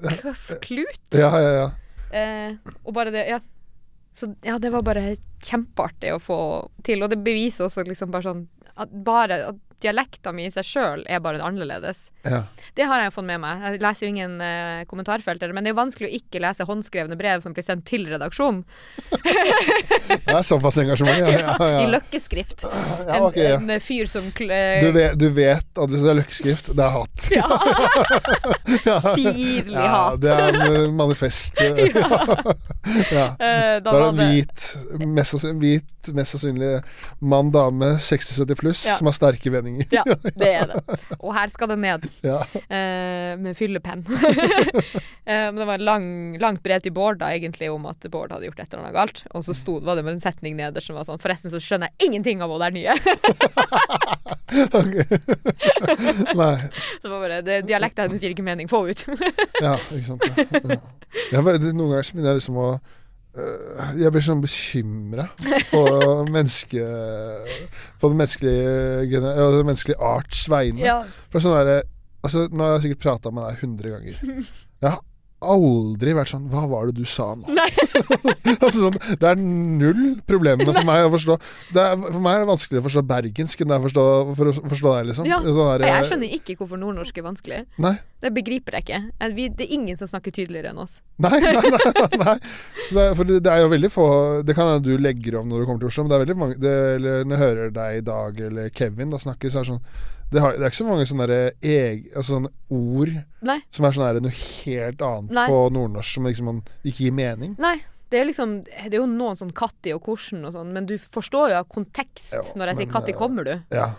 klut? ja, ja, ja. Eh, og bare det, ja. Så ja, det var bare kjempeartig å få til. Og det beviser også liksom bare sånn at bare at dialekta mi i seg sjøl er bare annerledes. ja. Det har jeg fått med meg. Jeg leser jo ingen uh, kommentarfelter, men det er jo vanskelig å ikke lese håndskrevne brev som blir sendt til redaksjonen. Det er såpass engasjement, ja. ja, ja. I løkkeskrift. ja ok, ja. En, en fyr som eh, Du vet, du vet at hvis det er løkkeskrift, det er hat. Ja. Sirlig Ja, hat. det er en uh, manifest. uh, ja. Eh, Da da er det en hvit, mest sannsynlig, mann, dame, 60-70 pluss, Ja. som har sterke vendinger. Ja, det er det. Og her skal det ned. Ja. Uh, med fyllepenn. eh, men det var et lang, langt brev til Bård da, egentlig om at Bård hadde gjort et eller annet galt. Og så sto, var det med en setning nederst som var sånn Forresten så skjønner jeg ingenting av hva det er nye. Nei. så var bare det, Dialekten hennes gir ikke mening. Få ut. Ja, ikke sant. Ja. Jeg, noen ganger så begynner jeg liksom å Jeg blir sånn bekymra på menneske... På den menneskelige, den menneskelige arts vegne. ja. For sånn der, altså, nå har jeg sikkert prata med deg hundre ganger. Jeg har aldri vært sånn Hva var det du sa nå? Altså, sånn, det er null problemene for meg å forstå. Det er, for meg er det vanskeligere å forstå bergensk enn det er forstå, for å forstå deg, liksom. Ja. Sånn der, Jeg skjønner ikke hvorfor nordnorsk er vanskelig. Nei. Det begriper jeg ikke. Eh, Vi, det er ingen som snakker tydeligere enn oss. Nei, nei, nei. nei. Det er, for det, det er jo veldig få Det kan hende du legger om når du kommer til Oslo, men det er veldig mange det, Eller når jeg hører deg i dag, eller Kevin, da snakker så er det sånn det, har, det er ikke så mange sånne, der, eg, altså sånne ord Nei. som er sånne, noe helt annet Nei. på nordnorsk som liksom man ikke gir mening. Nei. Det er liksom Det er jo noen sånn Katti og Korsen og sånn, men du forstår jo av kontekst Jo, når jeg sier men, Katti, eh, kommer du? Ja.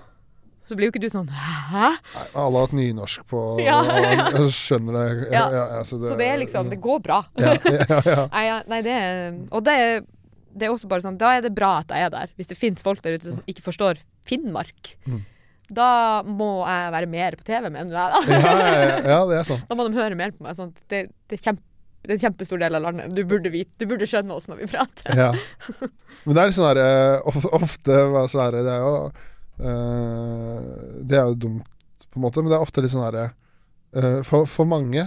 Så blir jo ikke du sånn Hæ? Nei, alle har hatt nynorsk på Ja, ja. og jeg skjønner det. Ja, så Så det er liksom Det går bra. ja, ja, ja. Nei, nei det er Og det er, det er også bare sånn Da er det bra at jeg er der. Hvis det finnes folk der ute som ikke forstår Finnmark, Mm. Da må jeg være mer på TV, mener jeg. da. Ja, ja, ja, det er sant. Da må de høre mer på meg. Sånn, det, det, er kjempe, det er en kjempestor del av landet. Du burde vite, du burde skjønne oss når vi prater. Ja. Men det er litt sånn derre Ofte hva sånn herre, Det er jo eh, Det er jo dumt, på en måte, men det er ofte litt sånn herre eh, for, for mange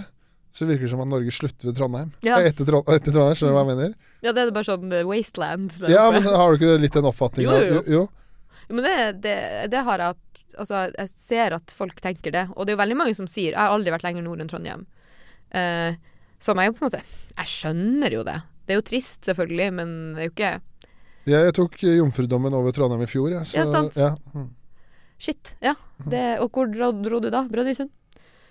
så virker det som at Norge slutter ved Trondheim. Ja. Og Etter, etter Trondheim, skjønner du hva jeg mener? Ja, det er bare sånn eh, wasteland. Ja, men har du ikke litt den oppfatninga? Jo, jo, jo. jo. Men det, det, det har jeg Altså, jeg ser at folk tenker det. Og det er jo veldig mange som sier Jeg har aldri vært lenger nord enn Trondheim. Eh, som jeg jo på en måte Jeg skjønner jo det. Det er jo trist, selvfølgelig, men det er jo ikke Jeg, jeg tok jomfrudommen over Trondheim i fjor, jeg. Så, Ja, sant. Ja. Mm. Shit. Ja. Det, og hvor dro, dro du da? Brønnøysund?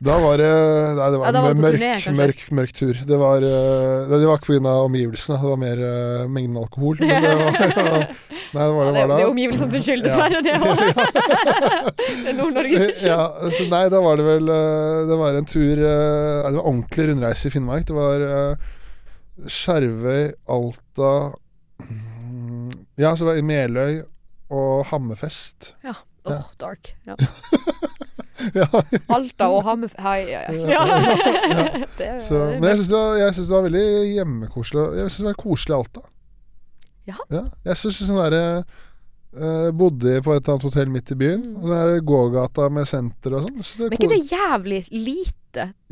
Da var det Nei, det var Ja, var en mørk, turné, mørk, mørk tur. Det var, eh, det var ikke pga. omgivelsene, det var mer uh, mengden alkohol. Det var, nei, det var Ja, det det, var det er omgivelsene som skyld, dessverre. Det det er Nord-Norges skyld. Ja, så nei, da var det vel eh, Det var en tur Det var ordentlig rundreise i Finnmark. Det var Skjervøy, Alta mm, Ja, så var det Meløy og Hammerfest. Ja. Åh, dark. Ja. Ja, Alta og Hammerfest Hei, ja, ja. Men jeg syns det, det var veldig hjemmekoselig. Jeg syns det var koselig i Alta. Ja. jeg syns sånn derre uh, Bodde på et eller annet hotell midt i byen. Mm. Den er gågata med senter og sånn. Men er ikke det jævlig lite?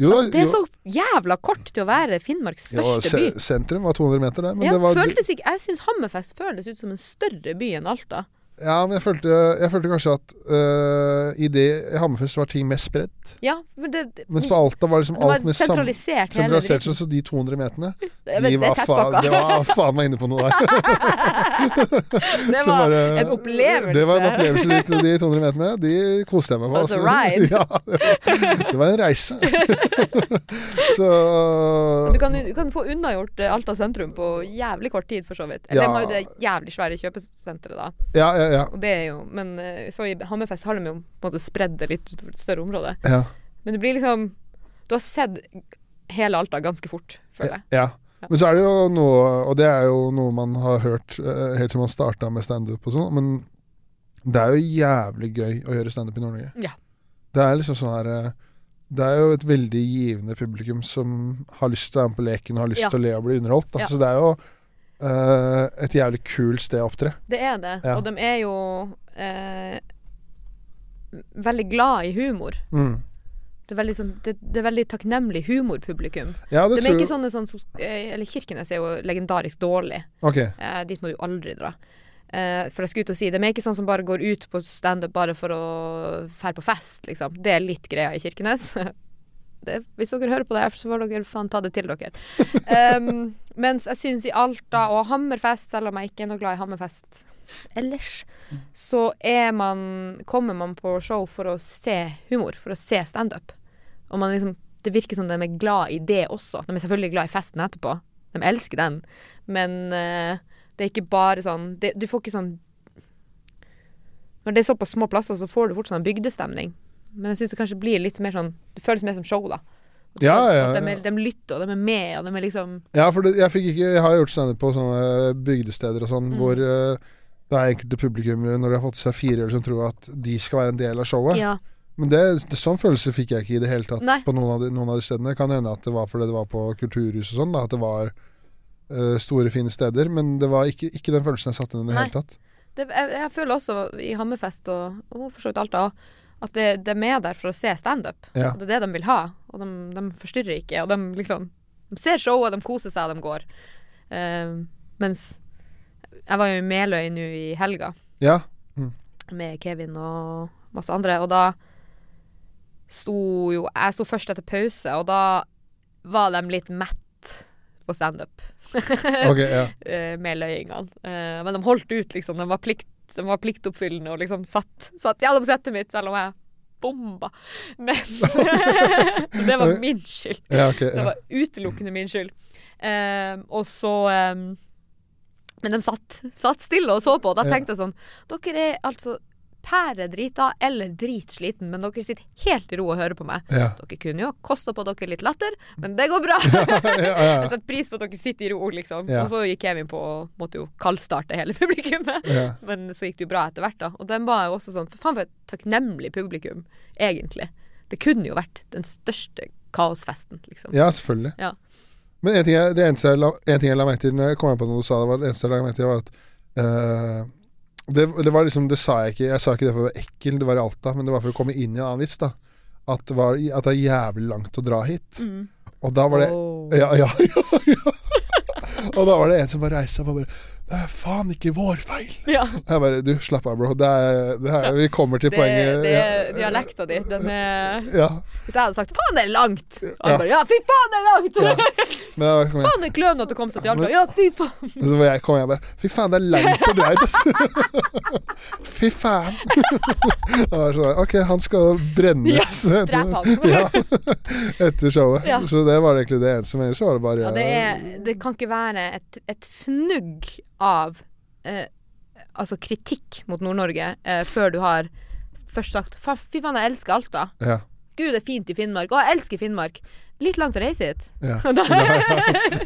Jo, Altså, det er jo, så jævla kort til å være Finnmarks jo, største by. Sentrum var 200 meter, der, Men Ja, det var, føltes ikke, jeg syns Hammerfest føles ut som en større by enn Alta. Ja, men jeg følte, jeg følte kanskje at øh, i det Hammerfest var ting mest spredt. Ja, men det, Mens på Alta var liksom det var alt med sentralisert hele sentralisert. Så de 200 meterne, de var faen, det var faen meg inne på noe der. Det var bare- en opplevelse. Det var en opplevelse. De, de 200 meterne, de koste jeg meg med. Det var a ride. Ja, det var, det var en reise. så Du kan, du kan få unnagjort eh, Alta sentrum på jævlig kort tid, for så vidt. Eller Ja. de har jo det jævlig svære kjøpesenteret, da. Ja, ja, ja. Og det er jo Men eh, så i Hammerfest har de jo på en måte spredd det litt utover et større område. ja. Men det blir liksom Du har sett hele Alta ganske fort, føler jeg. Ja. Men så er det jo noe, og det er jo noe man har hørt uh, helt til man starta med standup og sånn, men det er jo jævlig gøy å gjøre standup i Nord-Norge. Ja. Det er liksom sånn her eh, Det er jo et veldig givende publikum som har lyst til å være med på leken og har lyst Ja. til å le og bli underholdt. Altså, Ja. Det er jo eh, et jævlig kult sted å opptre. Det er det. Ja. Og de er jo uh, veldig glad i humor. Mm. Det er sånn, det, det er veldig takknemlig humorpublikum. Ja, det De er ikke sånne sånn som eh, Eller Kirkenes er jo legendarisk dårlig. Okay. Eh, dit må du aldri dra. Eh, for jeg skulle ut og si De er ikke sånn som bare går ut på standup bare for å fære på fest, liksom. Det er litt greia i Kirkenes. Det, hvis dere hører på det her, så får dere faen ta det til dere. Um, mens jeg syns i Alta og Hammerfest, selv om jeg ikke er noe glad i Hammerfest ellers, så er man Kommer man på show for å se humor, for å se standup. Og man liksom Det virker som de er glad i det også. De er selvfølgelig glad i festen etterpå. De elsker den. Men uh, det er ikke bare sånn det, Du får ikke sånn Når det er såpass små plasser, så får du fort sånn bygdestemning. Men jeg syns det kanskje blir litt mer sånn Det føles mer som show, da. At Ja, ja, at De, de lytter, og de er med, og de er liksom Ja, for det, jeg ikke Jeg har gjort standup på sånne bygdesteder og sånn Mm. hvor uh, det er enkelte publikummere når de har fått seg fire øl som tror at de skal være en del av showet. Ja. Men det, det, sånn følelse fikk jeg ikke i det hele tatt Nei. på noen av, de, noen av de stedene. Kan hende at det var fordi det var på kulturhus og sånn, da, at det var uh, store, fine steder. Men det var ikke, ikke den følelsen jeg satte inn i det Nei. hele tatt. Det, jeg, jeg føler også i Hammerfest og, og for så vidt Alta også, at de, de er med der for å se standup. Ja. Det er det de vil ha. Og de, de forstyrrer ikke. Og de liksom De ser showet, de koser seg, og de går. Uh, mens jeg var jo i Meløy nå i helga Ja. med Kevin og masse andre, og da sto jo Jeg sto først etter pause, og da var de litt mett på standup. Ok, ja. eh, med løyingene. Eh, men de holdt ut, liksom. De var, plikt, de var pliktoppfyllende og liksom satt, satt gjennom settet mitt, selv om jeg bomba. Men det var min skyld. ja, ok, Det var utelukkende min skyld. Eh, og så eh, Men de satt, satt stille og så på, og da tenkte jeg sånn Dere er altså pæredrita eller dritsliten, men dere sitter helt i ro og hører på meg. Ja. Dere kunne jo kosta på dere litt latter, men det går bra. Jeg setter pris på at dere sitter i ro, liksom. Og så gikk Kevin på og måtte jo kaldstarte hele publikummet. Men så gikk det jo bra etter hvert, da. Og den var jo også sånn For faen for et takknemlig publikum, egentlig. Det kunne jo vært den største kaosfesten, liksom. ja, selvfølgelig. Ja. Men en ting, jeg, det eneste jeg la, en ting jeg la merke til når jeg kom på noe du sa, det var det eneste jeg la merke til, var at eh, det, det var liksom Det sa jeg ikke. Jeg sa ikke det for å være ekkel, det var i Alta, men det var for å komme inn i en annen vits, da. At var, at det er jævlig langt å dra hit. Mm. Og da var det oh. Ja, ja, ja. ja. Og da var det en som bare reiste seg og bare Det er faen ikke vår feil. Ja. Jeg bare Du, slapp av, bro. Det er, det er, vi kommer til Det, poenget. det er ja. dialekta di. Den er Ja. Hvis jeg hadde sagt 'faen, det er langt', Ja. han bare 'ja, fy faen, det er langt'! Ja. Faen, det er klønete å komme seg til Alta. Ja, fy faen. så jeg, kom jeg bare Fy faen, det er langt å dra hit, ass. Fy faen. Og sånn, OK, han skal brennes. Ja, drep ja, etter showet. Så det var egentlig det eneste. Men ellers var det bare Ja, det, er, det kan ikke være et, et fnugg av eh, altså kritikk mot Nord-Norge eh, før du har først sagt Fy faen, jeg elsker Alta. Ja. Gud, det er fint i Finnmark. Å, jeg elsker Finnmark. Litt langt å reise hit. ja. Da-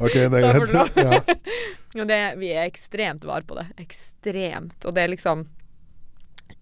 OK, det er greit. Ja. Og det, vi er ekstremt var på det. Ekstremt. Og det er liksom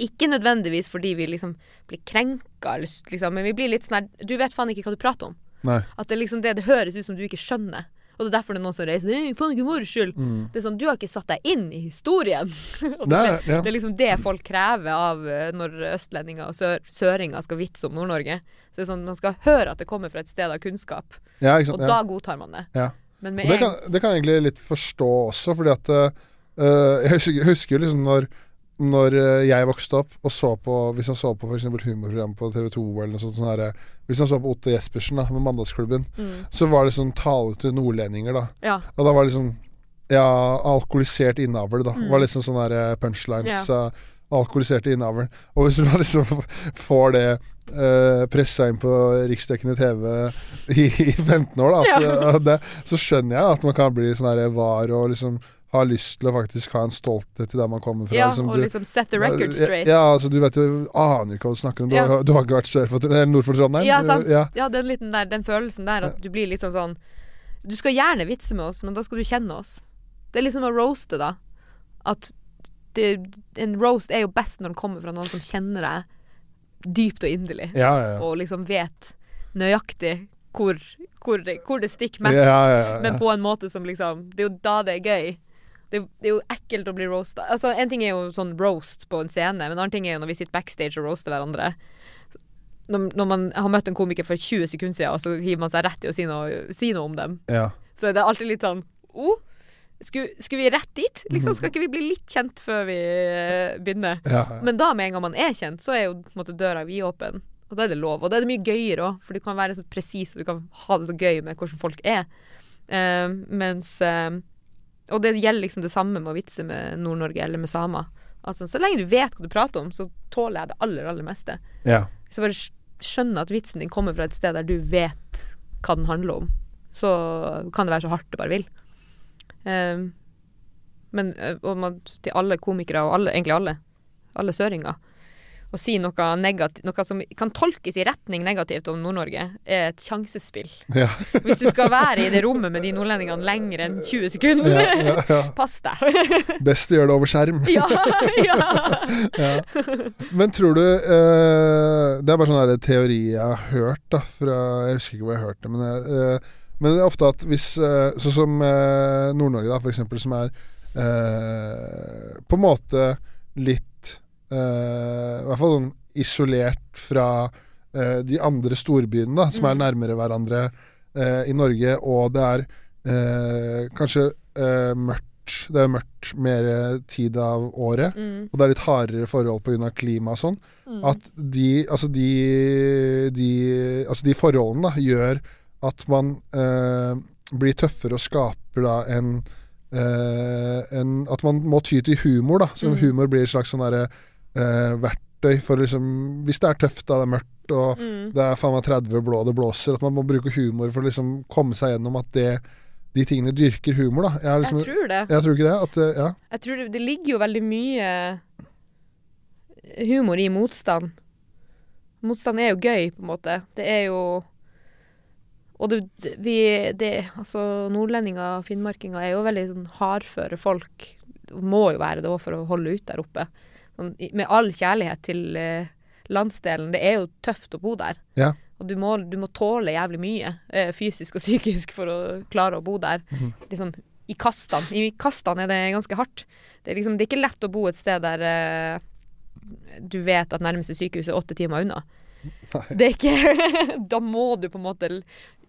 Ikke nødvendigvis fordi vi liksom blir krenka, liksom, men vi blir litt sånn her Du vet faen ikke hva du prater om. Nei. At det liksom det, det høres ut som du ikke skjønner. Og det er derfor det er noen som reiser Nei, faen ikke vår skyld. Mm. Det er sånn, Du har ikke satt deg inn i historien. det, Nei, ja. det er liksom det folk krever av eh, når østlendinger og sør, søringer skal vitse om Nord-Norge. Så det er sånn, Man skal høre at det kommer fra et sted av kunnskap, ja, sant. og Ja. da godtar man det. Ja. Men Og det, en kan, det kan jeg egentlig litt forstå også, fordi at uh, jeg husker, jeg husker jo liksom når når eh, jeg vokste opp og så på Hvis han så på f.eks. humorprogram på TV2 eller noe sånt sånn her, Hvis han så på Otto Jespersen da med Mandagsklubben, mm, så var det sånn tale til nordlendinger, da. Ja. Og da var det liksom Ja, alkoholisert innavl, da. Mm. Var liksom sånne her punchlines. Ja. eh, alkoholiserte innavl. Og hvis du liksom får det uh, pressa inn på riksdekkende TV i, i 15 år, da, at, Ja. eh, det, så skjønner jeg at man kan bli sånn her var og liksom ha lyst til å faktisk ha en stolthet til der man kommer fra. ja, liksom, og du- liksom set the record straight. Ja, altså du vet jo Aner ikke hva du snakker om. Du, Ja. har, du har ikke vært sør for, nord for Trondheim? Ja, sant. Ja. Ja, den, der, den følelsen der at du blir litt sånn sånn Du skal gjerne vitse med oss, men da skal du kjenne oss. Det er liksom å roaste, da. At det, en roast er jo best når den kommer fra noen som kjenner deg dypt og inderlig, Ja, ja, og liksom vet nøyaktig hvor, hvor, det, hvor det stikker mest. Men på en måte som liksom Det er jo da det er gøy. Det, er det er jo ekkelt å bli roasta. Altså, en ting er jo sånn roast på en scene, men en annen ting er jo når vi sitter backstage og roaster hverandre. Når, når man har møtt en komiker for 20 sekunder siden, og så hiver man seg rett i å si noe, si noe om dem, ja. så er det alltid litt sånn oh, skulle, skulle vi rett dit? Liksom, skal ikke vi bli litt kjent før vi eh, begynner? ja, ja. Men da med en gang man er kjent, så er jo måte døra vidåpen. Og da er det lov. Og da er det mye gøyere òg, for du kan være så presis og du kan ha det så gøy med hvordan folk er. Uh, mens eh, Og det gjelder liksom det samme med å vitse med Nord-Norge eller med samer. Altså, så lenge du vet hva du prater om, så tåler jeg det aller, aller meste. ja. Hvis jeg bare skjønner at vitsen din kommer fra et sted der du vet hva den handler om, så kan det være så hardt det bare vil. Um, men og man, til alle komikere, og alle, egentlig alle, alle søringer, å si noe, negativ, noe som kan tolkes i retning negativt om Nord-Norge, er et sjansespill. ja. Hvis du skal være i det rommet med de nordlendingene lenger enn 20 sekunder, ja, ja, pass deg. Best å gjøre det over skjerm. ja, ja. Ja. Men tror du eh, Det er bare sånn teori jeg har hørt, da, fra Jeg husker ikke hvor jeg har hørt det, men, jeg, eh, men det er ofte at hvis eh, Sånn som eh, Nord-Norge, da, for eksempel, som er eh, på en måte litt I hvert fall sånn isolert fra eh, de andre storbyene, da, som er Mm. nærmere hverandre eh, i Norge, og det er eh, kanskje eh, mørkt Det er mørkt mer tid av året Mm, og det er litt hardere forhold pga. klima og sånn, mm. at de Altså de, de Altså de forholdene da gjør at man eh, blir tøffere og skaper da en, eh, en At man må ty til humor, da. Så Mm. humor blir et slags sånn derre eh, verktøy for liksom Hvis det er tøft, da, det er mørkt og Mm. det er faen meg 30 blå, det blåser, at man må bruke humor for å liksom komme seg gjennom at det de tingene dyrker humor, da. Jeg, liksom, Jeg tror det. jeg tror ikke det. At, eh, ja. Jeg tror det, det ligger jo veldig mye humor i motstand. Motstand er jo gøy, på en måte. Det er jo Og det, det, vi det, Altså, nordlendinger og finnmarkinger er jo veldig sånn hardføre folk. Må jo være det òg for å holde ut der oppe. Sånn, med all kjærlighet til eh, landsdelen. Det er jo tøft å bo der. Ja. Og du må, du må tåle jævlig mye, eh, fysisk og psykisk, for å klare å bo der. Liksom i kastene. I kastene er det ganske hardt. Det er, liksom, det er ikke lett å bo et sted der eh, du vet at nærmeste sykehus er åtte timer unna. Nei. Det er ikke Da må du på en måte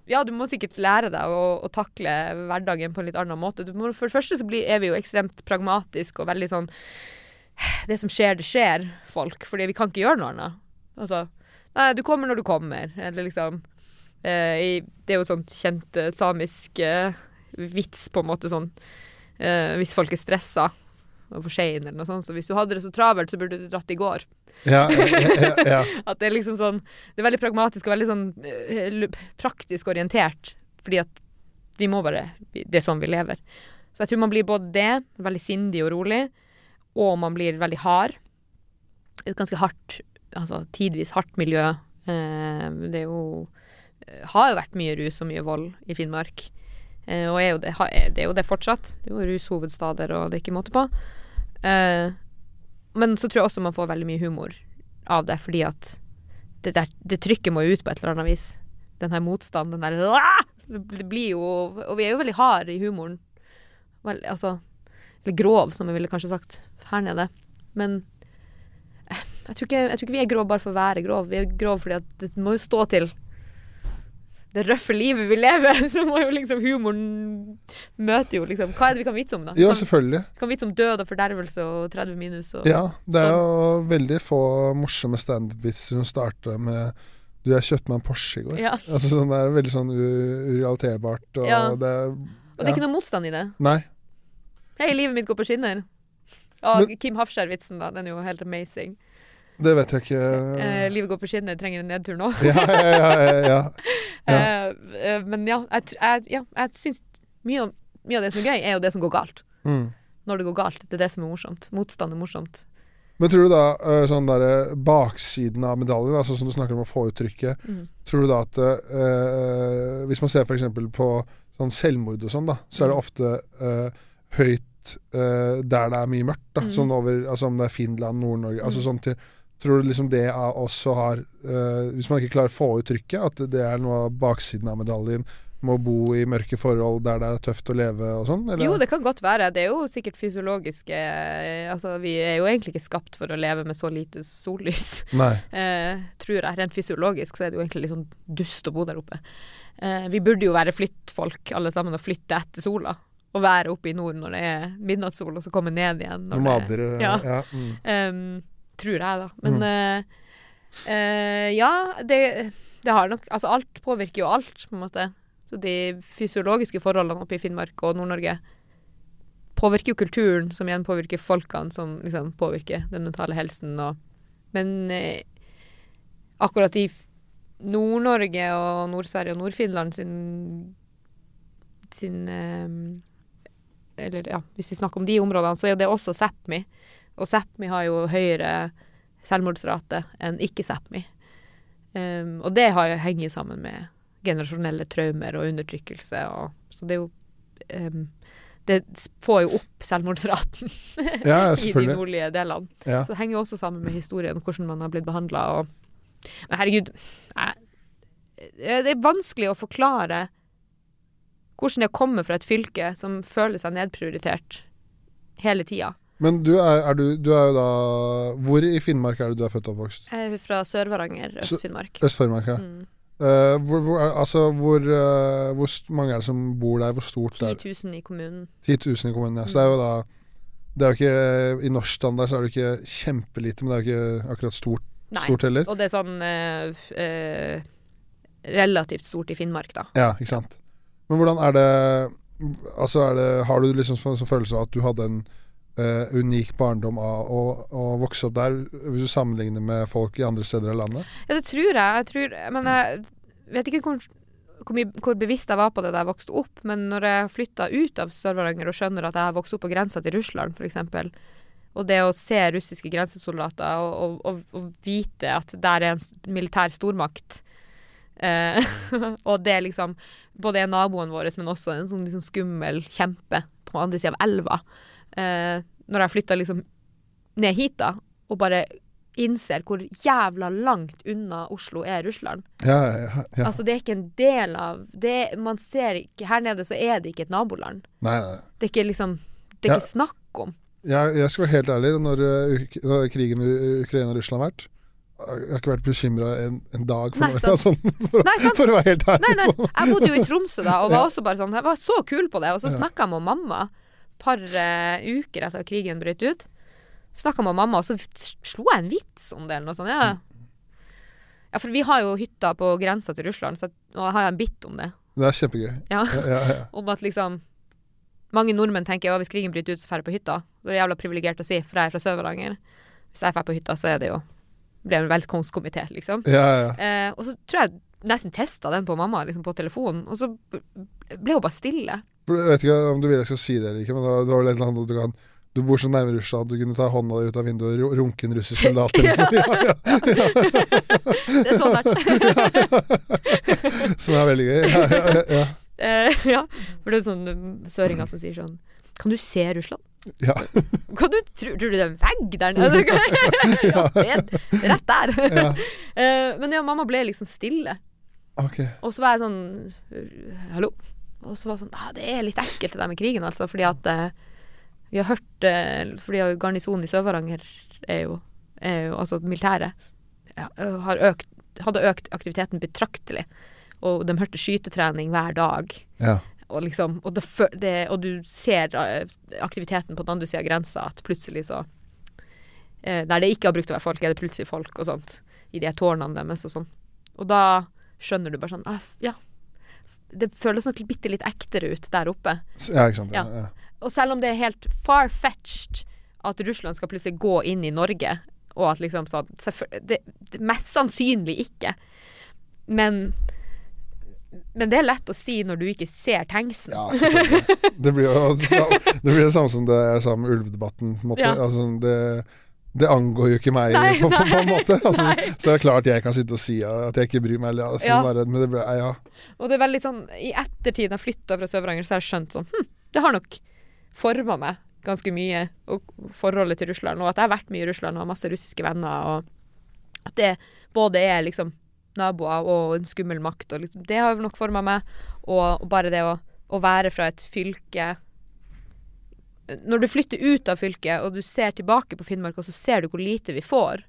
Ja, du må sikkert lære deg å, å takle hverdagen på en litt annen måte. Du må, for det første så blir, er vi jo ekstremt pragmatiske og veldig sånn Det som skjer, det skjer, folk. Fordi vi kan ikke gjøre noe annet. Altså Nei, du kommer når du kommer, eller liksom eh, Det er jo sånt kjent eh, samisk eh, vits, på en måte sånn eh, Hvis folk er stressa og for sein eller noe sånt. Så hvis du hadde det så travelt, så burde du dratt i går. Ja, ja, ja, ja. At det er liksom sånn Det er veldig pragmatisk og veldig sånn eh, praktisk orientert. Fordi at vi må bare Det er sånn vi lever. Så jeg tror man blir både det, veldig sindig og rolig, og man blir veldig hard. Et ganske hardt, altså tidvis hardt miljø. Eh, det er jo eh, Har jo vært mye rus og mye vold i Finnmark. Eh, og er det, det er jo det fortsatt. Det er jo rushovedstader, og det er ikke måte på. Men så tror jeg også man får veldig mye humor av det, fordi at det, der, det trykket må jo ut på et eller annet vis. Den her motstanden, den der Det blir jo Og vi er jo veldig harde i humoren. Vel, altså Eller grov, som jeg ville kanskje sagt her nede. Men eh, jeg tror, ikke, jeg tror ikke vi er grov bare for å være grov. Vi er grov fordi det må jo stå til det røffe livet vi lever. Så må jo liksom humoren møte jo liksom Hva er det vi kan vitse om, da? ja, selvfølgelig. Vi kan vitse om død og fordervelse og 30 minus og Ja, det er jo veldig få morsomme standup-vitser som starter med Du, jeg kjøpte meg en Porsche i går. Ja. Altså, sånn, det er veldig sånn urealiterbart. Og Ja. det er Og det er ikke noe motstand i det. Nei. Hei, livet mitt går på skinner. Og Men- Kim Hafskjær-vitsen, da. Den er jo helt amazing. Det vet jeg ikke. Eh, livet går på skinner, trenger en nedtur nå. Ja, ja, ja. ja. Eh, eh, men ja, jeg, jeg, ja, jeg syns mye, mye av det som er gøy, er jo det som går galt. Mm. Når det går galt. Det er det som er morsomt. Motstand er morsomt. Men tror du da øh, sånn der, baksiden av medaljen, altså som du snakker om å få ut trykket, Mm. tror du da at øh, Hvis man ser f.eks. på sånn selvmord og sånn, da, så er det Mm. ofte høyt uh, der det er mye mørkt. da Mm. Sånn over Altså om det er Finland, Nord-Norge altså Mm. sånn til Tror du liksom det også har uh, Hvis man ikke klarer å få ut trykket, at det er noe av baksiden av medaljen med å bo i mørke forhold der det er tøft å leve og sånn? Eller? Jo, det kan godt være. Det er jo sikkert fysiologiske eh, Altså, vi er jo egentlig ikke skapt for å leve med så lite sollys. Nei. Eh, tror jeg. Rent fysiologisk så er det jo egentlig litt sånn dust å bo der oppe. Eh, vi burde jo være flyttfolk alle sammen og flytte etter sola. Og være oppe i nord når det er midnattssol, og så komme ned igjen. Når det, Nomader. ja. ja mm. um, tror jeg, da. Men mm. uh, uh, ja, det, det har nok Altså, alt påvirker jo alt, på en måte. Så de fysiologiske forholdene oppe i Finnmark og Nord-Norge påvirker jo kulturen, som igjen påvirker folkene, som liksom påvirker den mentale helsen og Men uh, akkurat i Nord-Norge og Nord-Sverige og Nord-Finland sin sin eh, Eller ja, hvis vi snakker om de områdene, så er det også Sápmi. Og Sápmi har jo høyere selvmordsrate enn ikke-Sápmi. Um, og det har jo henger sammen med generasjonelle traumer og undertrykkelse. Og, så det er jo um, Det får jo opp selvmordsraten ja, ja, i de nordlige delene. Ja. Så det henger jo også sammen med historien, hvordan man har blitt behandla. Men herregud jeg, Det er vanskelig å forklare hvordan det er å komme fra et fylke som føler seg nedprioritert hele tida. Men du er, er, du, du er jo da Hvor i Finnmark er det du er født og oppvokst? Jeg er fra Sør-Varanger, Øst-Finnmark. Øst-Finnmark, ja. Mm. Uh, hvor, hvor, er, altså, hvor, uh, hvor mange er det som bor der? Hvor stort 10 er det? 000 i kommunen. 10 000 i kommunen, ja. Så det er jo da det er jo ikke, I norsk standard så er det ikke kjempelite, men det er jo ikke akkurat stort, Nei. stort heller. Og det er sånn uh, relativt stort i Finnmark, da. Ja, ikke sant. Men hvordan er det Altså er det, Har du liksom sånn sånn følelse av at du hadde en uh, unik barndom av å, å vokse opp der, hvis du sammenligner med folk i andre steder i landet? Ja, det tror jeg. jeg tror, men jeg vet ikke hvor, hvor, hvor bevisst jeg var på det da jeg vokste opp, men når jeg flytta ut av Sør-Varanger og skjønner at jeg har vokst opp på grensa til Russland, f.eks., Og det å se russiske grensesoldater og, og, og, og vite at der er en militær stormakt eh, Og det er liksom både er naboen vår, men også en sånn liksom skummel kjempe på andre sida av elva. Eh, når jeg flytta liksom ned hit, da, og bare innser hvor jævla langt unna Oslo er Russland. Ja, ja, ja. Altså, det er ikke en del av det, Man ser ikke Her nede så er det ikke et naboland. Nei, nei. Det er ikke liksom Det er ikke snakk om. Jeg, skal være helt ærlig. Når, uh, når krigen i Ukraina og Russland har vært Jeg har ikke vært bekymra en, en dag for, Nei, noe, sånn, for, Nei, for å være helt ærlig. Nei, nei, jeg bodde jo i Tromsø da, og var Ja. også bare sånn Jeg var så kul på det. Og så Ja. snakka jeg med mamma et par uh, uker etter at krigen brøt ut. Snakka med mamma, og så slo jeg en vits om det, eller noe sånt. Ja. ja, for vi har jo hytta på grensa til Russland, så jeg- og jeg har en bit om det. Det er kjempegøy. Ja. Ja, ja, ja. Om at liksom Mange nordmenn tenker at hvis krigen bryter ut, så drar jeg på hytta. Det er jævla privilegert å si, for jeg er fra Sør-Varanger. Hvis jeg drar på hytta, så er det jo det en velkomstkomité, liksom. ja, ja. Eh, og så tror jeg nesten testa den på mamma liksom på telefonen, og så ble hun bare stille. Jeg vet ikke om du vil jeg skal si det eller ikke, men det var, vel et eller annet du kan du bor så nærme Russland at du kunne ta hånda di ut av vinduet og runke en russisk soldat. noe. Ja, ja. Det er så nært. Som er veldig gøy. Ja, ja, ja, Eh, ja. For det er sånn um, søringer som sier sånn Kan du se Russland? Ja. Hva du, tror, tror du det er en vegg der nede? ja, rett der. ja. Eh, men ja, mamma ble liksom stille. Okay. Og så var jeg sånn øh, Hallo? Og så var jeg sånn ah, Det er litt ekkelt det der med krigen, altså. Fordi at eh, vi har hørt eh, Fordi garnisonen i Sør-Varanger er jo, er jo Altså militæret ja, økt hadde økt aktiviteten betraktelig. Og de hørte skytetrening hver dag. Ja. Og, liksom, og, det, det, og du ser eh, aktiviteten på den andre sida av grensa, at plutselig så eh, Der det ikke har brukt å være folk, er det plutselig folk og sånt. I de tårnene deres og sånn. Og da skjønner du bare sånn ah, Ja. Det føles nok bitte litt ektere ut der oppe. Ja, ikke sant. Ja. Ja. Og selv om det er helt far-fetched at Russland skal plutselig gå inn i Norge, og at liksom sånn Mest sannsynlig ikke. Men Men det er lett å si når du ikke ser tanksen. Ja, selvfølgelig. Det blir jo det, blir det samme som det jeg sa med ulvedebatten. Ja. Altså, det, det angår jo ikke meg Nei, på, på, på en måte. Altså, så det er klart jeg kan sitte og si at jeg ikke bryr meg. Altså, Ja. der, men det ble, ja. Og det er veldig sånn I ettertid, jeg flytta fra Sør-Varanger, så har jeg skjønt sånn Hm, det har nok forma meg ganske mye, og forholdet til Russland. Og at jeg har vært mye i Russland og har masse russiske venner. Og at det både er liksom naboer og en skummel makt. Og liksom, det har nok forma meg. Og, og bare det å, å være fra et fylke Når du flytter ut av fylket, og du ser tilbake på Finnmark, og så ser du hvor lite vi får.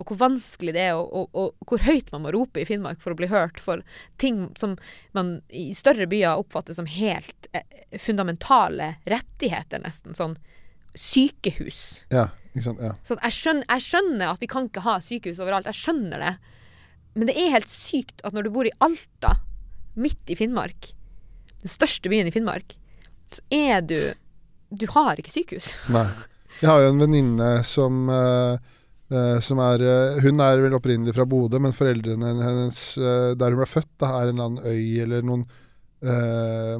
Og hvor vanskelig det er, og, og, og hvor høyt man må rope i Finnmark for å bli hørt for ting som man i større byer oppfatter som helt eh, fundamentale rettigheter, nesten. Sånn sykehus. ja, ikke sant. Ja. Sånn, jeg, skjønner, jeg skjønner at vi kan ikke ha sykehus overalt, jeg skjønner det. Men det er helt sykt at når du bor i Alta, midt i Finnmark, den største byen i Finnmark, så er du Du har ikke sykehus. Nei. Jeg har jo en venninne som uh, uh, som er uh, Hun er vel opprinnelig fra Bodø, men foreldrene hennes der hun ble født, da, er en eller annen øy eller noen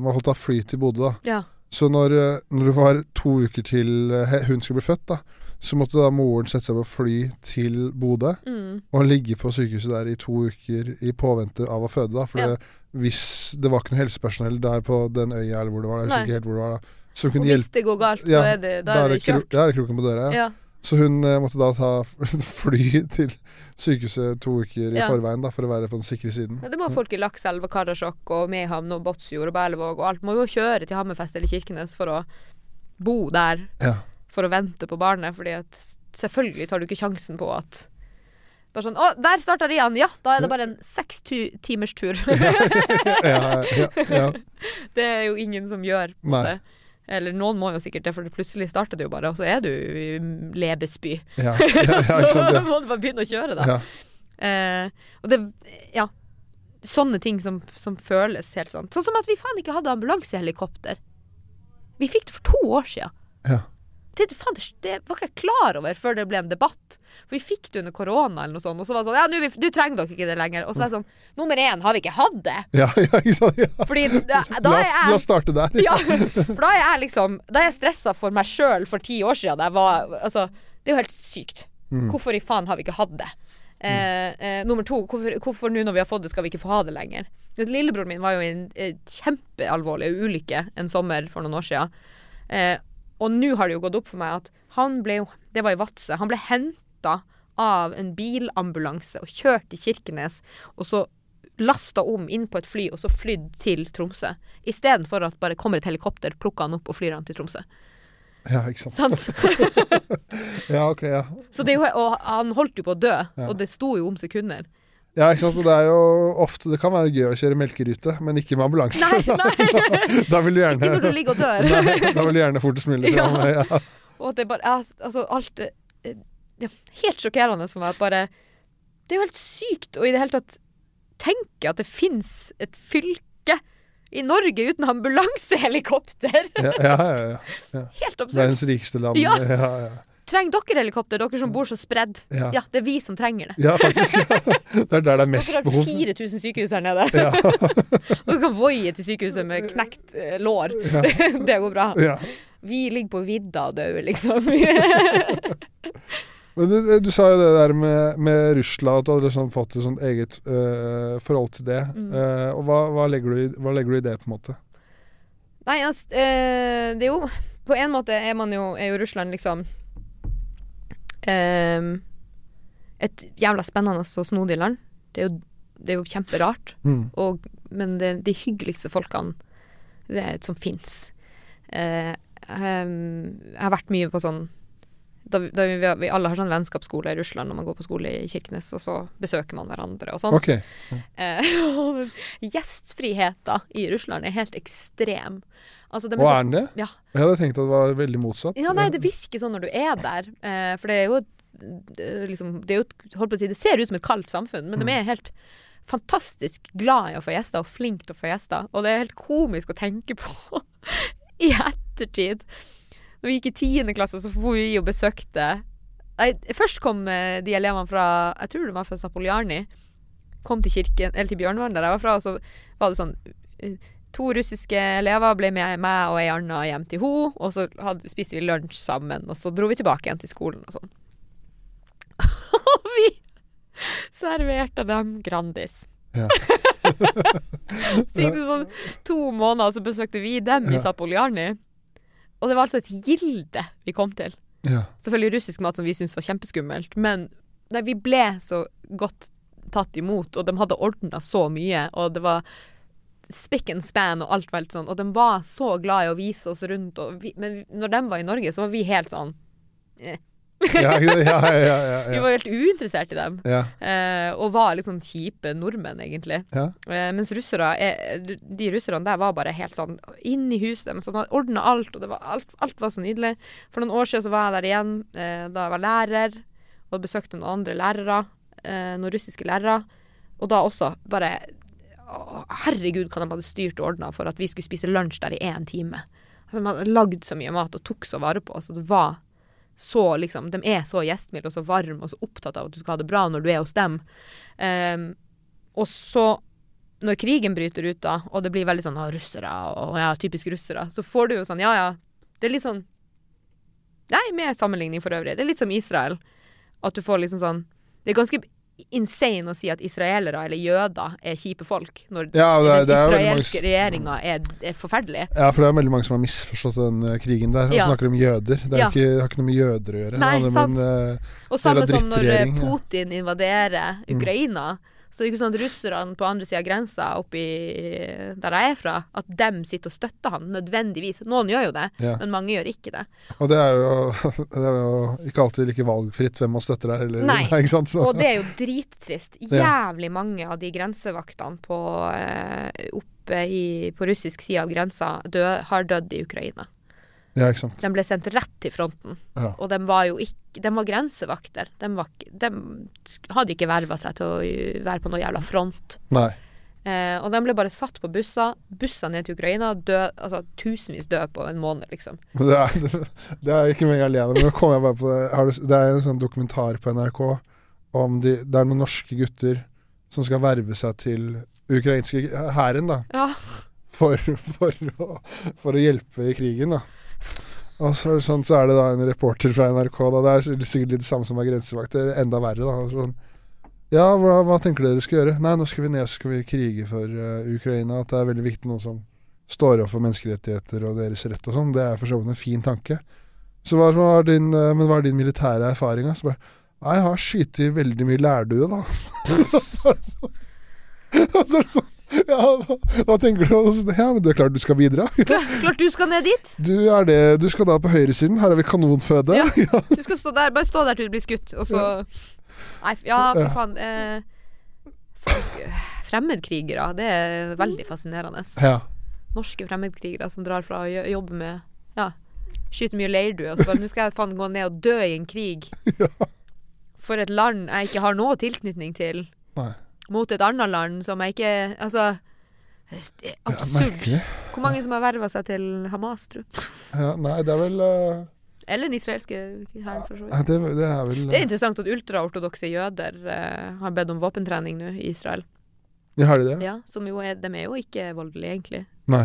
Må holdt av fly til Bodø, da. Ja. Så når, når det var to uker til hun skulle bli født, da, så måtte da moren sette seg på fly til Bodø Mm. og ligge på sykehuset der i to uker i påvente av å føde. da For Ja. hvis det var ikke noe helsepersonell der på den øya eller hvor det var, jeg husker ikke helt hvor det var da, som Og kunne hvis det går galt, så er det, da er det kjørt. Da er det kroken på døra, ja. Ja. Så hun eh, måtte da ta fly til sykehuset to uker i Ja. forveien da, for å være på den sikre siden. Ja, det må folk i Lakselv og Karasjok og Mehamn og Båtsfjord og Berlevåg og alt må jo kjøre til Hammerfest eller Kirkenes for å bo der Ja. For å vente på barnet, fordi at selvfølgelig tar du ikke sjansen på at bare sånn, Å, der starta Rian! Ja, da er det bare en seks timers tur. ja, ja, ja. det er jo ingen som gjør det. Eller noen må jo sikkert det, for plutselig starter det jo bare, og så er du i Lebesby. ja, ja, så må du bare begynne å kjøre, da. Eh, og det Ja. Sånne ting som, som føles helt sånn. Sånn som at vi faen ikke hadde ambulansehelikopter. Vi fikk det for to år siden. Ja. Det, det, var ikke jeg klar over før det ble en debatt. For vi fikk det under korona eller noe sånt. Og så var det sånn Ja, nå, du trenger dere ikke det lenger. Og så er det sånn Nummer én, har vi ikke hatt det? Ja, ja? Ja. Fordi da, da er jeg la oss starte der. ja, for da er jeg liksom Da er jeg stressa for meg sjøl for ti år siden. Det, var, altså, det er jo helt sykt. Mm. Hvorfor i faen har vi ikke hatt det? Eh, eh, nummer to, hvorfor nå når vi har fått det, skal vi ikke få ha det lenger? Lillebroren min var jo i en eh, kjempealvorlig ulykke en sommer for noen år siden. Eh, og nå har det jo gått opp for meg at han ble jo Det var i Vadsø. Han ble henta av en bilambulanse og kjørt til Kirkenes, og så lasta om inn på et fly og så flydd til Tromsø. Istedenfor at bare kommer et helikopter, plukker han opp og flyr han til Tromsø. Ja, ikke sant. Sant? Ja, ok, ja. Så det og han holdt jo på å dø, Ja. og det sto jo om sekunder. Ja, ikke sant. Og det er jo ofte Det kan være gøy å kjøre melkerute, men ikke med ambulanse. Nei, nei! da vil du gjerne Ikke når du ligger og dør. Nei, da vil du gjerne fortest mulig Ja. fram. Ja. Og at det bare er Altså, alt eh, ja, Helt sjokkerende for meg at bare Det er jo helt sykt å i det hele tatt tenke at det fins et fylke i Norge uten ambulansehelikopter. Ja, ja, ja, ja. Helt absurd. Verdens rikeste land. Ja. Ja, ja. Trenger dere helikopter, dere som bor så spredd? Ja. Ja, det er vi som trenger det. ja faktisk. Ja. Det er der det er mest behov. Dere har behov. 4000 sykehus her nede. Ja, Dere kan voie til sykehuset med knekt eh, lår. Det går bra. Vi ligger på vidda og dør, liksom. Men du, du sa jo det der med, med Russland, at du hadde liksom fått et sånt eget øh, forhold til det. Mm. Uh, og hva, hva, legger du i, hva legger du i det, på en måte? Nei, altså, øh, det er jo På en måte er man jo Er jo Russland liksom Et jævla spennende og snodig land. Det er jo, det er jo kjemperart. Mm. Og, men det, de hyggeligste folkene det er, som fins. Eh, ehm, jeg har vært mye på sånn da, vi- da vi, vi alle har sånn vennskapsskole i Russland når man går på skole i Kirkenes, og så besøker man hverandre og sånt. Okay. Eh, og Gjestfriheten i Russland er helt ekstrem. Altså, de så- er den det? Ja. Jeg hadde tenkt at det var veldig motsatt. ja, nei, det virker sånn når du er der. Eh, for det er jo er liksom, det, er jo holdt på å si, det ser ut som et kaldt samfunn, men Mm. de er helt fantastisk glad i å få gjester, og flink til å få gjester. Og det er helt komisk å tenke på i ettertid. Når vi gikk i tiende klasse, så for vi og besøkte Først kom eh, de elevene fra Jeg tror det var fra Zapoljarny. Kom til kirken, eller til Bjørnvann, der jeg var fra, og så var det sånn eh, To russiske elever ble med meg og ei anna hjem til henne, og så hadde, spiste vi lunsj sammen, og så dro vi tilbake igjen til skolen og sånn. og vi serverte dem Grandis. Ja. så gikk det sånn to måneder, så besøkte vi dem i Ja. Og det var altså et gilde vi kom til. Ja. Selvfølgelig russisk mat som vi syntes var kjempeskummelt, men nei, vi ble så godt tatt imot, og de hadde ordna så mye, og det var spick and span og alt var helt sånn, og de var så glad i å vise oss rundt, vi, men når de var i Norge, så var vi helt sånn Ja, ja, ja, ja, ja, Vi var helt uinteressert i dem, eh, og var litt sånn kjipe nordmenn, egentlig. Ja. Eh, mens russere er, de russerne der var bare helt sånn inn i huset deres, de hadde ordna alt, og det var alt, alt var så nydelig. For noen år siden så var jeg der igjen eh, da jeg var lærer, og besøkte noen andre lærere, eh, noen russiske lærere, og da også bare å, Herregud, hva de hadde styrt og ordna for at vi skulle spise lunsj der i én time. Altså, de hadde lagd så mye mat og tok så vare på oss, og det var så liksom De er så gjestmilde og så varme og så opptatt av at du skal ha det bra når du er hos dem. Um, og så, når krigen bryter ut, da, og det blir veldig sånn ah, russere og ja, typisk russere, så får du jo sånn ja ja. Det er litt sånn Nei, med sammenligning for øvrig. Det er litt som Israel. At du får liksom sånn Det er ganske insane å si at israelere eller jøder er kjipe folk, når Ja, det den det er mange israelske regjeringa er, er forferdelig. Ja, for det er veldig mange som har misforstått den eh, krigen der, og Ja. snakker om jøder. Det, er Ja. ikke, det har ikke noe med jøder å gjøre. Nei, sant. om en, uh, Og samme som når eh. Putin invaderer Mm. Så det er ikke sånn at russerne på andre sida av grensa, oppi der jeg er fra, at dem sitter og støtter han nødvendigvis. Noen gjør jo det, ja. men mange gjør ikke det. Og det er, jo, det er jo ikke alltid like valgfritt hvem man støtter der heller. Nei. ikke sant? Så, Og det er jo drittrist. Jævlig mange av de grensevaktene på, eh, oppe i, på russisk side av grensa dø, har dødd i Ukraina. Ja, ikke sant. De ble sendt rett til fronten. Ja. Og de var jo ikke De var grensevakter. De, var, de hadde ikke verva seg til å være på noe jævla front. Nei. Eh, og de ble bare satt på busser, busser ned til Ukraina, død, altså tusenvis døde på en måned, liksom. Det er, det er ikke meg alene, men nå kom jeg bare på det. Har du, det er en sånn dokumentar på NRK om de Det er noen norske gutter som skal verve seg til ukrainske hæren, da. Ja. For, for, å, for å hjelpe i krigen, da. Og så er det sånn, så er det da en reporter fra NRK, da. Det er sikkert litt det samme som er grensevakt, eller enda verre, da. Sånn, ja, hva, hva tenker dere skal gjøre? Nei, nå skal vi ned, så skal vi krige for uh, Ukraina. At det er veldig viktig noen som står opp for menneskerettigheter og deres rett og sånn. Det er for så vidt en fin tanke. Så hva, er din, uh, men hva er din militære erfaring? Så bare Nei, jeg har skutt veldig mye lærdue, da. sånn og så er det sånn ja, hva, tenker du? Ja, men det er klart du skal bidra. Klart, klart du skal ned dit! Du er det, du skal da på høyresiden. Her har vi kanonføde. Ja. Du skal stå der, bare stå der til du blir skutt, og så Nei, ja, for faen. Eh, folk, fremmedkrigere, det er veldig fascinerende. ja. Norske fremmedkrigere som drar fra å jo- jobbe med Ja, skyter mye leirdue, og så bare Nå skal jeg faen gå ned og dø i en krig. Ja. For et land jeg ikke har noe tilknytning til. Nei. Mot et annet land som jeg ikke Altså det er absurd. Hvor mange som har verva seg til Hamas, tro? Ja, nei, det er vel uh... Eller den israelske hæren, for så vidt. det, det er vel Det er interessant at ultraortodokse jøder uh, har bedt om våpentrening nå i Israel. Ja, har de det? Ja, som jo er, De er jo ikke voldelige, egentlig. Nei.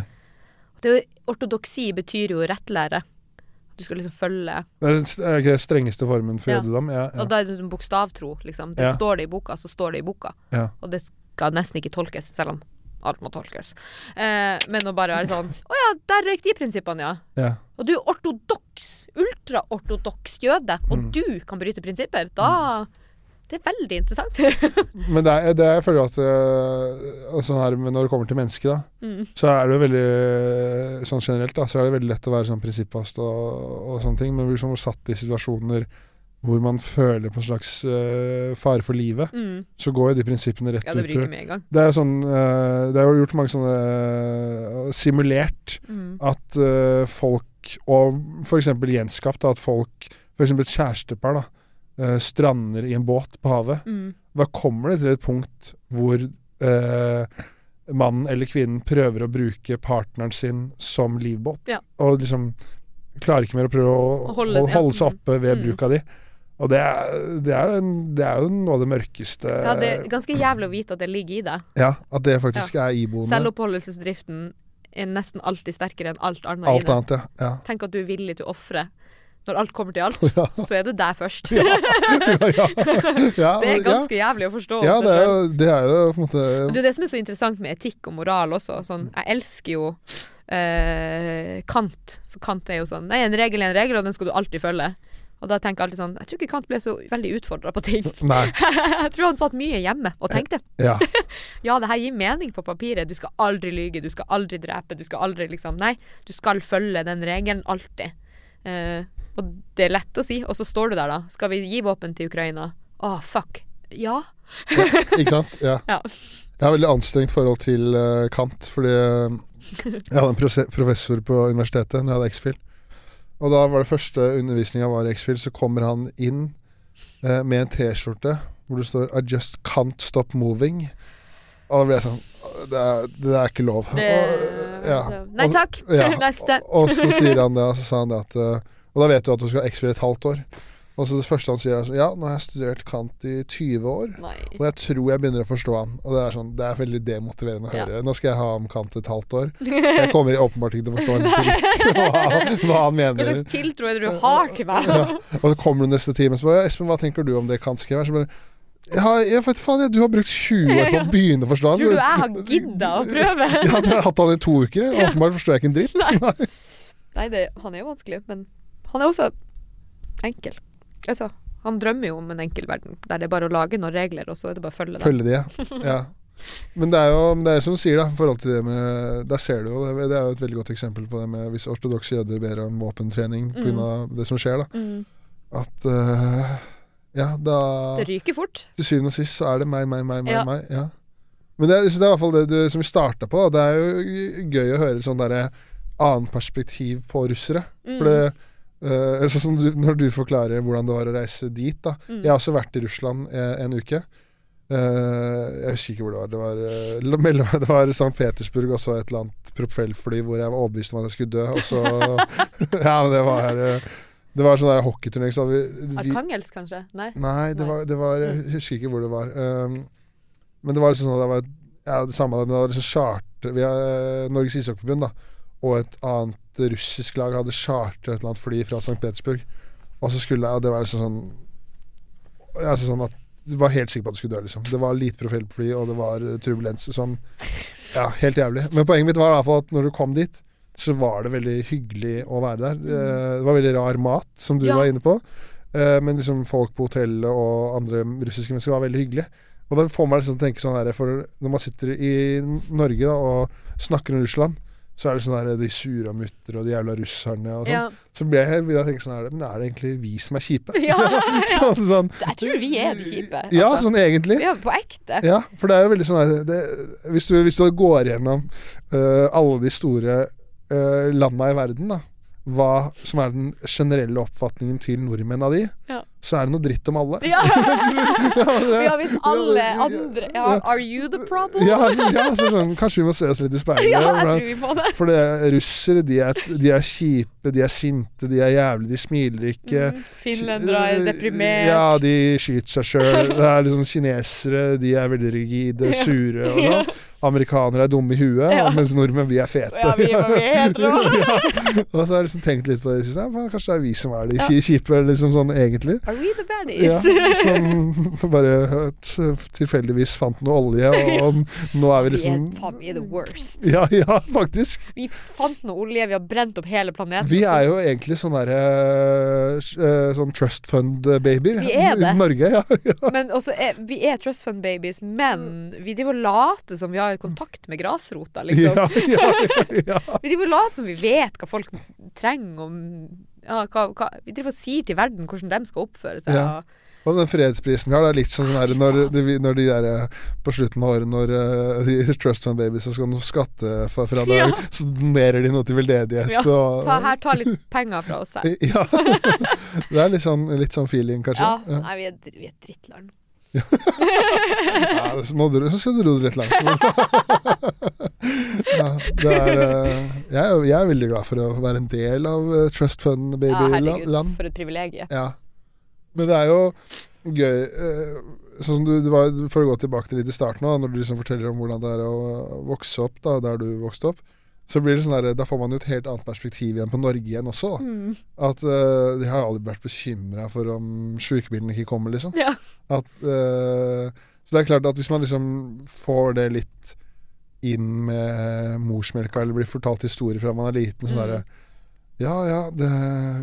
Det ortodoksi betyr jo rettlære. Du skal liksom følge Det er den strengeste formen for Ja. jødedom? Ja, Og da er det sånn bokstavtro, liksom. Det Ja. står det i boka, så står det i boka. Ja. Og det skal nesten ikke tolkes, selv om alt må tolkes. Eh, men å bare være sånn Å ja, der røyk de prinsippene, ja. ja. Og du er ortodoks, ultraortodoks jøde, og Mm. du kan bryte prinsipper. Da Det er veldig interessant. Men det er, det er, jeg føler at altså sånn her, når det kommer til mennesket, da, mm. så er det jo veldig Sånn generelt, da, så er det veldig lett å være sånn prinsippfast og, og sånne ting, men blir liksom satt i situasjoner hvor man føler på en slags uh, fare for livet, Mm. så går jo de prinsippene rett Ja, det ut. med en gang. Det er sånn uh, Det er jo gjort mange sånne uh, Simulert Mm. at folk, og f.eks. gjenskapt, da, at folk F.eks. et kjærestepar da øh, strander i en båt på havet. Mm. Da kommer det til et punkt hvor øh, mannen eller kvinnen prøver å bruke partneren sin som livbåt. Ja. Og liksom klarer ikke mer å prøve å, Å holde- holde, holde seg oppe ved Mm. bruk av de. Og det er, det, er, en- det er jo noe av det mørkeste Ja, det er ganske jævlig å vite at det ligger i deg. Ja, at det faktisk er iboende. Selvoppholdelsesdriften er nesten alltid sterkere enn alt annet Alt annet, ja. ja. Tenk at du er villig til å ofre. Når alt kommer til alt, Ja. så er det deg først. ja, ja, ja, Det er ganske jævlig å forstå Ja, det er, det er jo på en måte det er det som er så interessant med etikk og moral også. Sånn, jeg elsker jo eh, Kant. For Kant er jo sånn Nei, en regel er en regel, og den skal du alltid følge. Og da tenker jeg alltid sånn Jeg tror ikke Kant ble så veldig utfordra på ting. Jeg tror han satt mye hjemme og tenkte Ja. ja, det her gir mening på papiret. Du skal aldri lyge, du skal aldri drepe, du skal aldri liksom Nei, du skal følge den regelen alltid. Eh, og det er lett å si, og så står du der, da. Skal vi gi våpen til Ukraina? Å, fuck. Ja. Ikke sant? Ja. Ja. Jeg har veldig anstrengt forhold til uh, Kant, fordi eh, jeg hadde en professor på universitetet når jeg hadde X-Field. Og da var det første undervisninga var i X-Field, så kommer han inn uh, med en T-skjorte hvor det står 'I just can't stop moving'. Og da ble jeg sånn Det er, det er ikke lov. Det, og, ja. Nei Og- takk. Ja, Neste. Og, og så sier han det, og så sa han det at eh, Og da vet du at du skal ha X-Fill et halvt år. Og så det første han sier er sånn Ja, nå har jeg studert Kant i 20 år. Nei. Og jeg tror jeg begynner å forstå han. Og det er sånn, det er veldig demotiverende å Ja. høre. Nå skal jeg ha om Kant et halvt år. Jeg kommer åpenbart ikke til å forstå en dritt hva, hva han Hva mener. slags tiltro er det du har til meg? Ja. Og så kommer du neste time og spør Espen, hva tenker du om det Kant skrev her? Så bare ja, jeg vet faen, jeg, du har brukt 20 år på å begynne å forstå han. Tror du jeg har gidda å prøve? Ja, jeg har hatt han i to uker. Åpenbart forstår jeg ikke en dritt. Nei. Nei, det, han er jo vanskelig, men han er også enkel. Altså, han drømmer jo om en enkel verden, der det er bare å lage noen regler, og så er det bare å følge dem. Følge de, ja. Men det er jo det er som du sier, da. I forhold til det med Der ser du jo det, det er jo et veldig godt eksempel på det med hvis ortodokse jøder ber om våpentrening pga. Mm. det som skjer, da. Mm. At uh, Ja, da Det ryker fort. Til syvende og sist så er det meg, meg, meg, meg. Ja. meg ja. Men det er, det er i hvert fall det du, som vi starta på. Da. Det er jo gøy å høre sånn derre annet perspektiv på russere. Mm. For det eh, Sånn du, når du forklarer hvordan det var å reise dit, da. Mm. Jeg har også vært i Russland eh, en uke. Uh, Jeg husker ikke hvor det var. Det var, uh, mellom, det var St. Petersburg og så et eller annet propellfly hvor jeg var overbevist om at jeg skulle dø. Og så Ja, men det var Det var sånn hockeyturnering. Så vi, kanskje? Nei? Nei, det var, det var Jeg husker ikke hvor det var. Um, men det var liksom sånn at det var Ja, det samme men det var liksom charter Vi har Norges ishockeyforbund, da. Og et annet russisk lag hadde chartret et eller annet fly fra St. Petersburg. Og så skulle jeg Og det var liksom sånn Jeg altså sånn at jeg var helt sikker på at du skulle dø, liksom. Det var lite profilfly, og det var eh, turbulens. Sånn Ja, helt jævlig. Men poenget mitt var i hvert fall at når du kom dit, så var det veldig hyggelig å være der. Eh, Det var veldig rar mat, som du Ja. var inne på. Eh, Men liksom folk på hotellet og andre russiske mennesker var veldig hyggelige. Og det får meg liksom tenke sånn her For når man sitter i Norge da og snakker om Russland, så er det sånn her de sure mutter og de jævla russerne og sånn. Ja. Så ble jeg helt, jeg å tenke sånn her Men er det egentlig vi som er kjipe? Ja, ja. sånn, sånn, Jeg tror vi er de kjipe. ja, altså. sånn egentlig. Ja, på ekte. Ja, for det er jo veldig sånn her det, hvis, du, hvis du går gjennom uh, alle de store uh, landa i verden, da, hva som er den generelle oppfatningen til nordmenn av de, Ja. Så er det noe dritt om alle. Ja. Ja, hvis alle andre ja, Are you the problem? ja, ja, så sånn, kanskje vi må se oss litt i speilet. Ja, jeg tror vi må det. for det, russere, de er, de er kjipe, de er sinte, de er jævlige, de smiler ikke. Mm, Finlendere er deprimert. Ja, de skyter seg sjøl. Det er liksom kinesere, de er veldig rigide, sure og sånn. Amerikanere er dumme i huet, Ja. mens nordmenn, vi er fete. Ja, vi, vi er ja. og så har jeg liksom tenkt litt på det. Synes jeg, kanskje det er vi som er de kjipe, liksom sånn egentlig. Are we the baddies? Ja, som bare tilfeldigvis fant noe olje, og nå er vi Vi er liksom faen vi er the worst. Ja, ja, faktisk. Vi fant noe olje, vi har brent opp hele planeten. Vi er jo egentlig sånn derre uh, Sånn trust fund-baby. Vi er det. Norge, ja. ja. Men også er, Vi er trust fund babies, men vi driver og later som vi har kontakt med grasrota, liksom. Ja, ja, ja, ja. Vi driver og later som vi vet hva folk trenger, og ja, hva, hva, vi driver og sier til verden hvordan de skal oppføre seg. Ja. Og den fredsprisen her, det er litt sånn her når, når de der eh, på slutten av året, når eh, de Trust Fund Babies skal noe skattefradrag, Ja. så donerer de noe til veldedighet. Ja, og, Ta, her, ta litt penger fra oss her. Ja. det er litt sånn, litt sånn feeling, kanskje. Ja, Ja. nei, vi er, vi er drittland. Ja, nå dro- så skal du litt langt. ja, er, eh, jeg, er, jeg er veldig glad for å være en del av eh, Trust Fund Ja, herregud, Baby-land. for et privilegium. Ja. Men det er jo gøy eh, Sånn du, du var, For å gå tilbake til litt i starten, da, når du liksom forteller om hvordan det er å vokse opp da, der du vokste opp, så blir det sånn der, da får man jo et helt annet perspektiv igjen på Norge igjen også. Da. Mm. At uh, De har aldri vært bekymra for om sjukebilen ikke kommer, liksom. Ja. At, uh, så det er klart at hvis man liksom får det litt inn med morsmelka, eller blir fortalt historier fra man er liten, sånn Mm. derre Ja ja, det,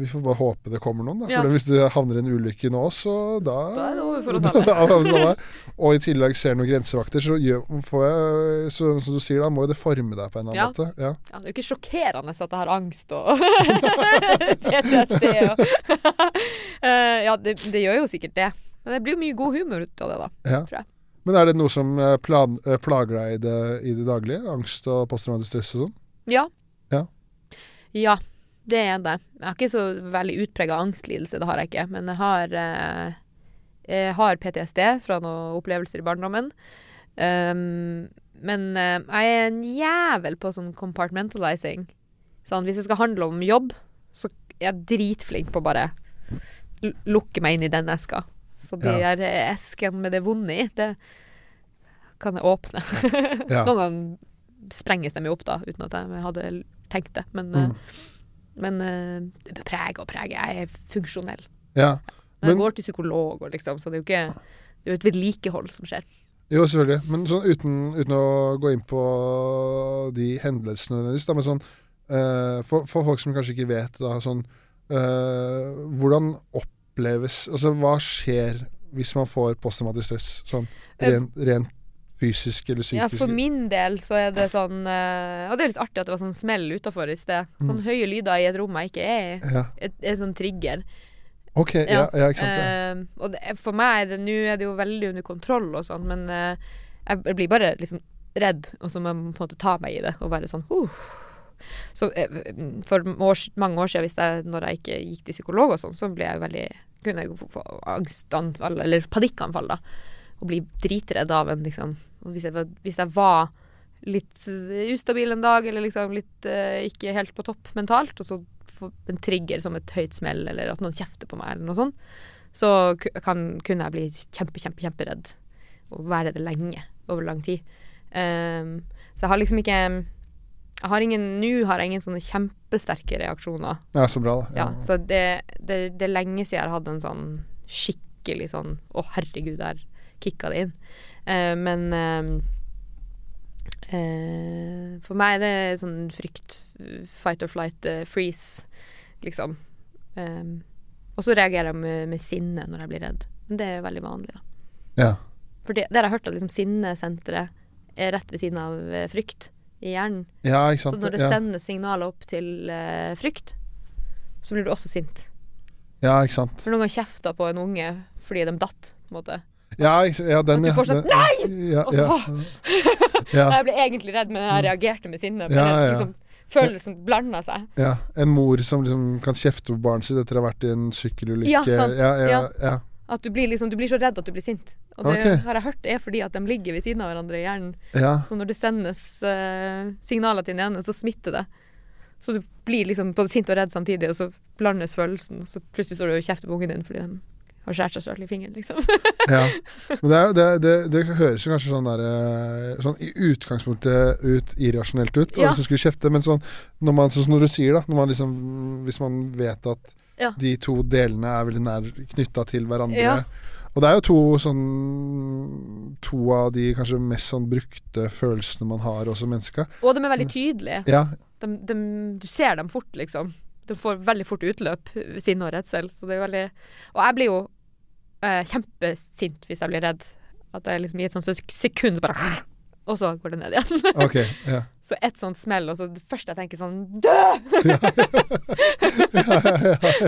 vi får bare håpe det kommer noen, da. Ja. For hvis det havner i en ulykke nå, så da Da er det over for oss er alle. Og i tillegg ser noen grensevakter, så får jeg Så som du sier, da må jo det forme deg på en eller annen Ja. måte. Ja. Ja, det er jo ikke sjokkerende at jeg har angst og PTSD og Eh, Ja, det, det gjør jo sikkert det. Men det blir jo mye god humor ut av det, da. Ja. Tror jeg. Men er det noe som eh, plan, eh, plager deg i det, i det daglige? Angst og posttraumatisk stress og sånn? Ja. Ja. Ja, det er det. Jeg har ikke så veldig utprega angstlidelse, det har jeg ikke. Men jeg har, eh, jeg har PTSD fra noen opplevelser i barndommen. Um, men eh, jeg er en jævel på sånn compartmentalizing. Sånn, hvis det skal handle om jobb, så er jeg dritflink på å bare lukke meg inn i den eska. Så de Ja. der eskene med det vonde i, det kan jeg åpne. Ja. Noen ganger sprenges de jo opp, da, uten at jeg hadde tenkt det. Men, Mm. eh, men uh, preg og prege. Jeg er funksjonell. ja. Men jeg går til psykolog, og liksom, så det er jo ikke Det er jo et vedlikehold som skjer. Jo, selvfølgelig. Men sånn uten, uten å gå inn på de hendelsene nødvendigvis, da, men sånn uh, for, for folk som kanskje ikke vet, da, sånn uh, Hvordan oppleves Altså, hva skjer hvis man får posttraumatisk stress? Sånn rent, rent fysisk eller psykisk? Ja, for min del så er det sånn eh, Og det er litt artig at det var sånn smell utafor i sted. Mm. Sånn høye lyder i et rom jeg ikke er i. Ja. Er sånn trigger. OK. Ja, Ja. ikke sant. Ja. Eh, og det, for meg er det nå er det jo veldig under kontroll og sånn, men uh, jeg, blir bare liksom redd, og så må jeg på en måte ta meg i det og være sånn uh. Så eh, for års, mange år siden, hvis jeg, når jeg ikke gikk til psykolog og sånn, så ble jeg veldig kunne jeg få angstanfall, eller panikkanfall, da. Å bli dritredd av en liksom hvis, jeg, hvis jeg var litt ustabil en dag, eller liksom litt uh, ikke helt på topp mentalt, og så får en trigger som et høyt smell, eller at noen kjefter på meg, eller noe sånt, så kan, kunne jeg bli kjempe, kjempe, kjemperedd. Og være det lenge. Over lang tid. Um, så jeg har liksom ikke jeg har ingen, Nå har jeg ingen sånne kjempesterke reaksjoner. Ja, så bra, da. Ja, så det, det, det er lenge siden jeg har hatt en sånn skikkelig sånn Å, herregud, der kicka det inn. Uh, men uh, For meg er det sånn frykt, fight or flight, freeze, liksom. Og så reagerer jeg med, med sinne når jeg blir redd. Men det er veldig vanlig, da. Ja. For det, det har jeg hørt at liksom sinnesenteret er rett ved siden av frykt i hjernen. ja, Så når det ja. sendes signaler opp til uh, frykt, så blir du også sint. ja, ikke sant. For noen har kjefta på en unge fordi de datt, på en måte. Ja, ja den, At du ja. fortsatt, den- Ja, Og så, ja, Jeg ble egentlig redd, men jeg reagerte med sinne. Ja, ja. liksom, følelsen blanda seg. ja. En mor som liksom kan kjefte på barnet sitt etter å ha vært i en sykkelulykke. Ja, sant. Ja, ja, Ja. ja. At du blir, liksom, du blir så redd at du blir sint. Og det okay. har jeg hørt er fordi at de ligger ved siden av hverandre i hjernen. ja. Så når det sendes uh, signaler til den ene, så smitter det. Så du blir liksom både sint og redd samtidig, og så blandes følelsen. Og så plutselig står du og kjefter på ungen din fordi de har skåret seg så i fingeren, liksom. Ja. Men det, det, det, det høres jo kanskje sånn der eh, Sånn i utgangspunktet ut irrasjonelt ut, Ja. hvis du skulle kjefte, men sånn når man, sånn når du sier, da man liksom, Hvis man vet at Ja. de to delene er veldig nær knytta til hverandre Ja. Og det er jo to sånn To av de kanskje mest sånn brukte følelsene man har også mennesker. Og de er veldig tydelige. Ja, De, de, du ser dem fort, liksom. De får veldig fort utløp, sinne og redsel. Så det er veldig Og jeg blir jo eh, kjempesint hvis jeg blir redd. At jeg liksom i et sånt sek- sekund bare Og så går det ned igjen. Okay, Ja. Så et sånt smell, og så det første jeg tenker sånn Dø!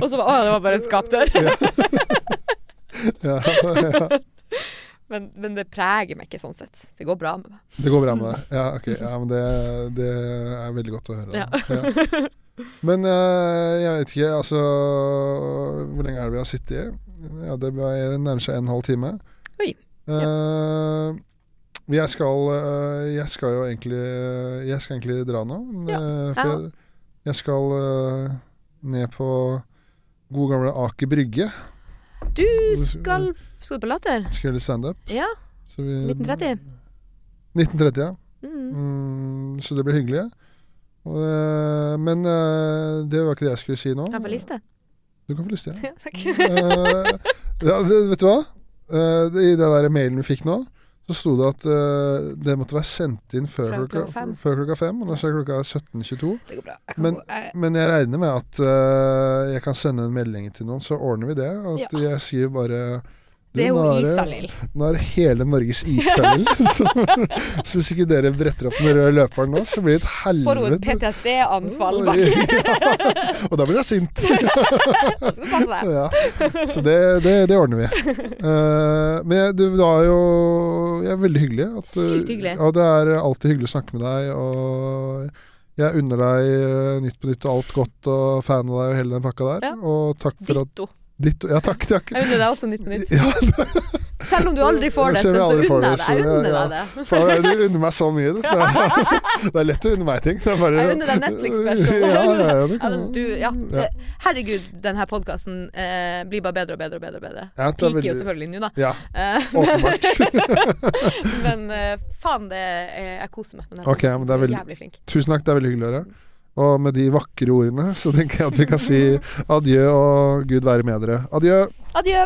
og så bare Å, det var bare en skapdør. Ja, ja. men, men det preger meg ikke sånn sett. Det går bra med meg. Det går bra med deg. Ja, ok. Ja, men det, det er veldig godt å høre. Ja. Ja. Men eh, jeg vet ikke, altså Hvor lenge er det vi har sittet? Ja, det nærmer seg en halv time. Oi. Eh, jeg skal eh, Jeg skal jo egentlig Jeg skal egentlig dra nå. Ja, eh, for jeg jeg, jeg skal eh, ned på gode gamle Aker Brygge. Du skal Skal du på Latter? Skal gjøre litt standup. Ja. Vi- 1930. 1930, ja. Mm. Mm, så det blir hyggelig. Og, eh, men eh, det var ikke det jeg skulle si nå. Har på liste? Du kan få lyst til det. Ja, takk. Eh, ja, vet du hva? Eh, I den der mailen vi fikk nå, så sto det at uh, det måtte være sendt inn før klokka, fem. før klokka fem. Og nå er klokka 17.22. Det går bra. Jeg Men- gå. Jeg, Men jeg regner med at uh, jeg kan sende en melding til noen, så ordner vi det. At Ja. jeg skriver bare det er jo Isalill. Nå er det hele Norges Isalill. så, så hvis ikke dere bretter opp den røde løperen nå, så blir det et Får hun helvete. PTSD-anfall bak? ja. Og da blir hun sint. Så skal du passe deg. ja. Så det, det, det ordner vi. Uh, men du var jo jeg er veldig hyggelig. At, Sykt hyggelig. Ja, det er alltid hyggelig å snakke med deg. Og jeg unner deg eh, Nytt på nytt og alt godt og fan av deg og hele den pakka der. Ja. Og takk for at Ditto. Ditt, Ja, takk. takk. Jeg unner deg også Nytt på Nytt. Ja, Selv om du aldri får det, Selv jeg så unner jeg deg. Jeg ja, unner deg det. faen, du unner meg så mye. Det er, det er lett å unne meg ting. Det bare, Jeg unner deg Netflix-versjonen. Ja, ja, ja, Ja, men ja. Ja. Herregud, denne podkasten eh, blir bare bedre og bedre og bedre. bedre. Ja, det er jo selvfølgelig nå, da. Ja, Eh, åpenbart. men eh, faen, det er, jeg koser meg med den. Okay, men det er veldig- jævlig flink. Tusen takk, det er veldig hyggelig å høre. Og med de vakre ordene så tenker jeg at vi kan si adjø og Gud være med dere. Adjø. Adjø.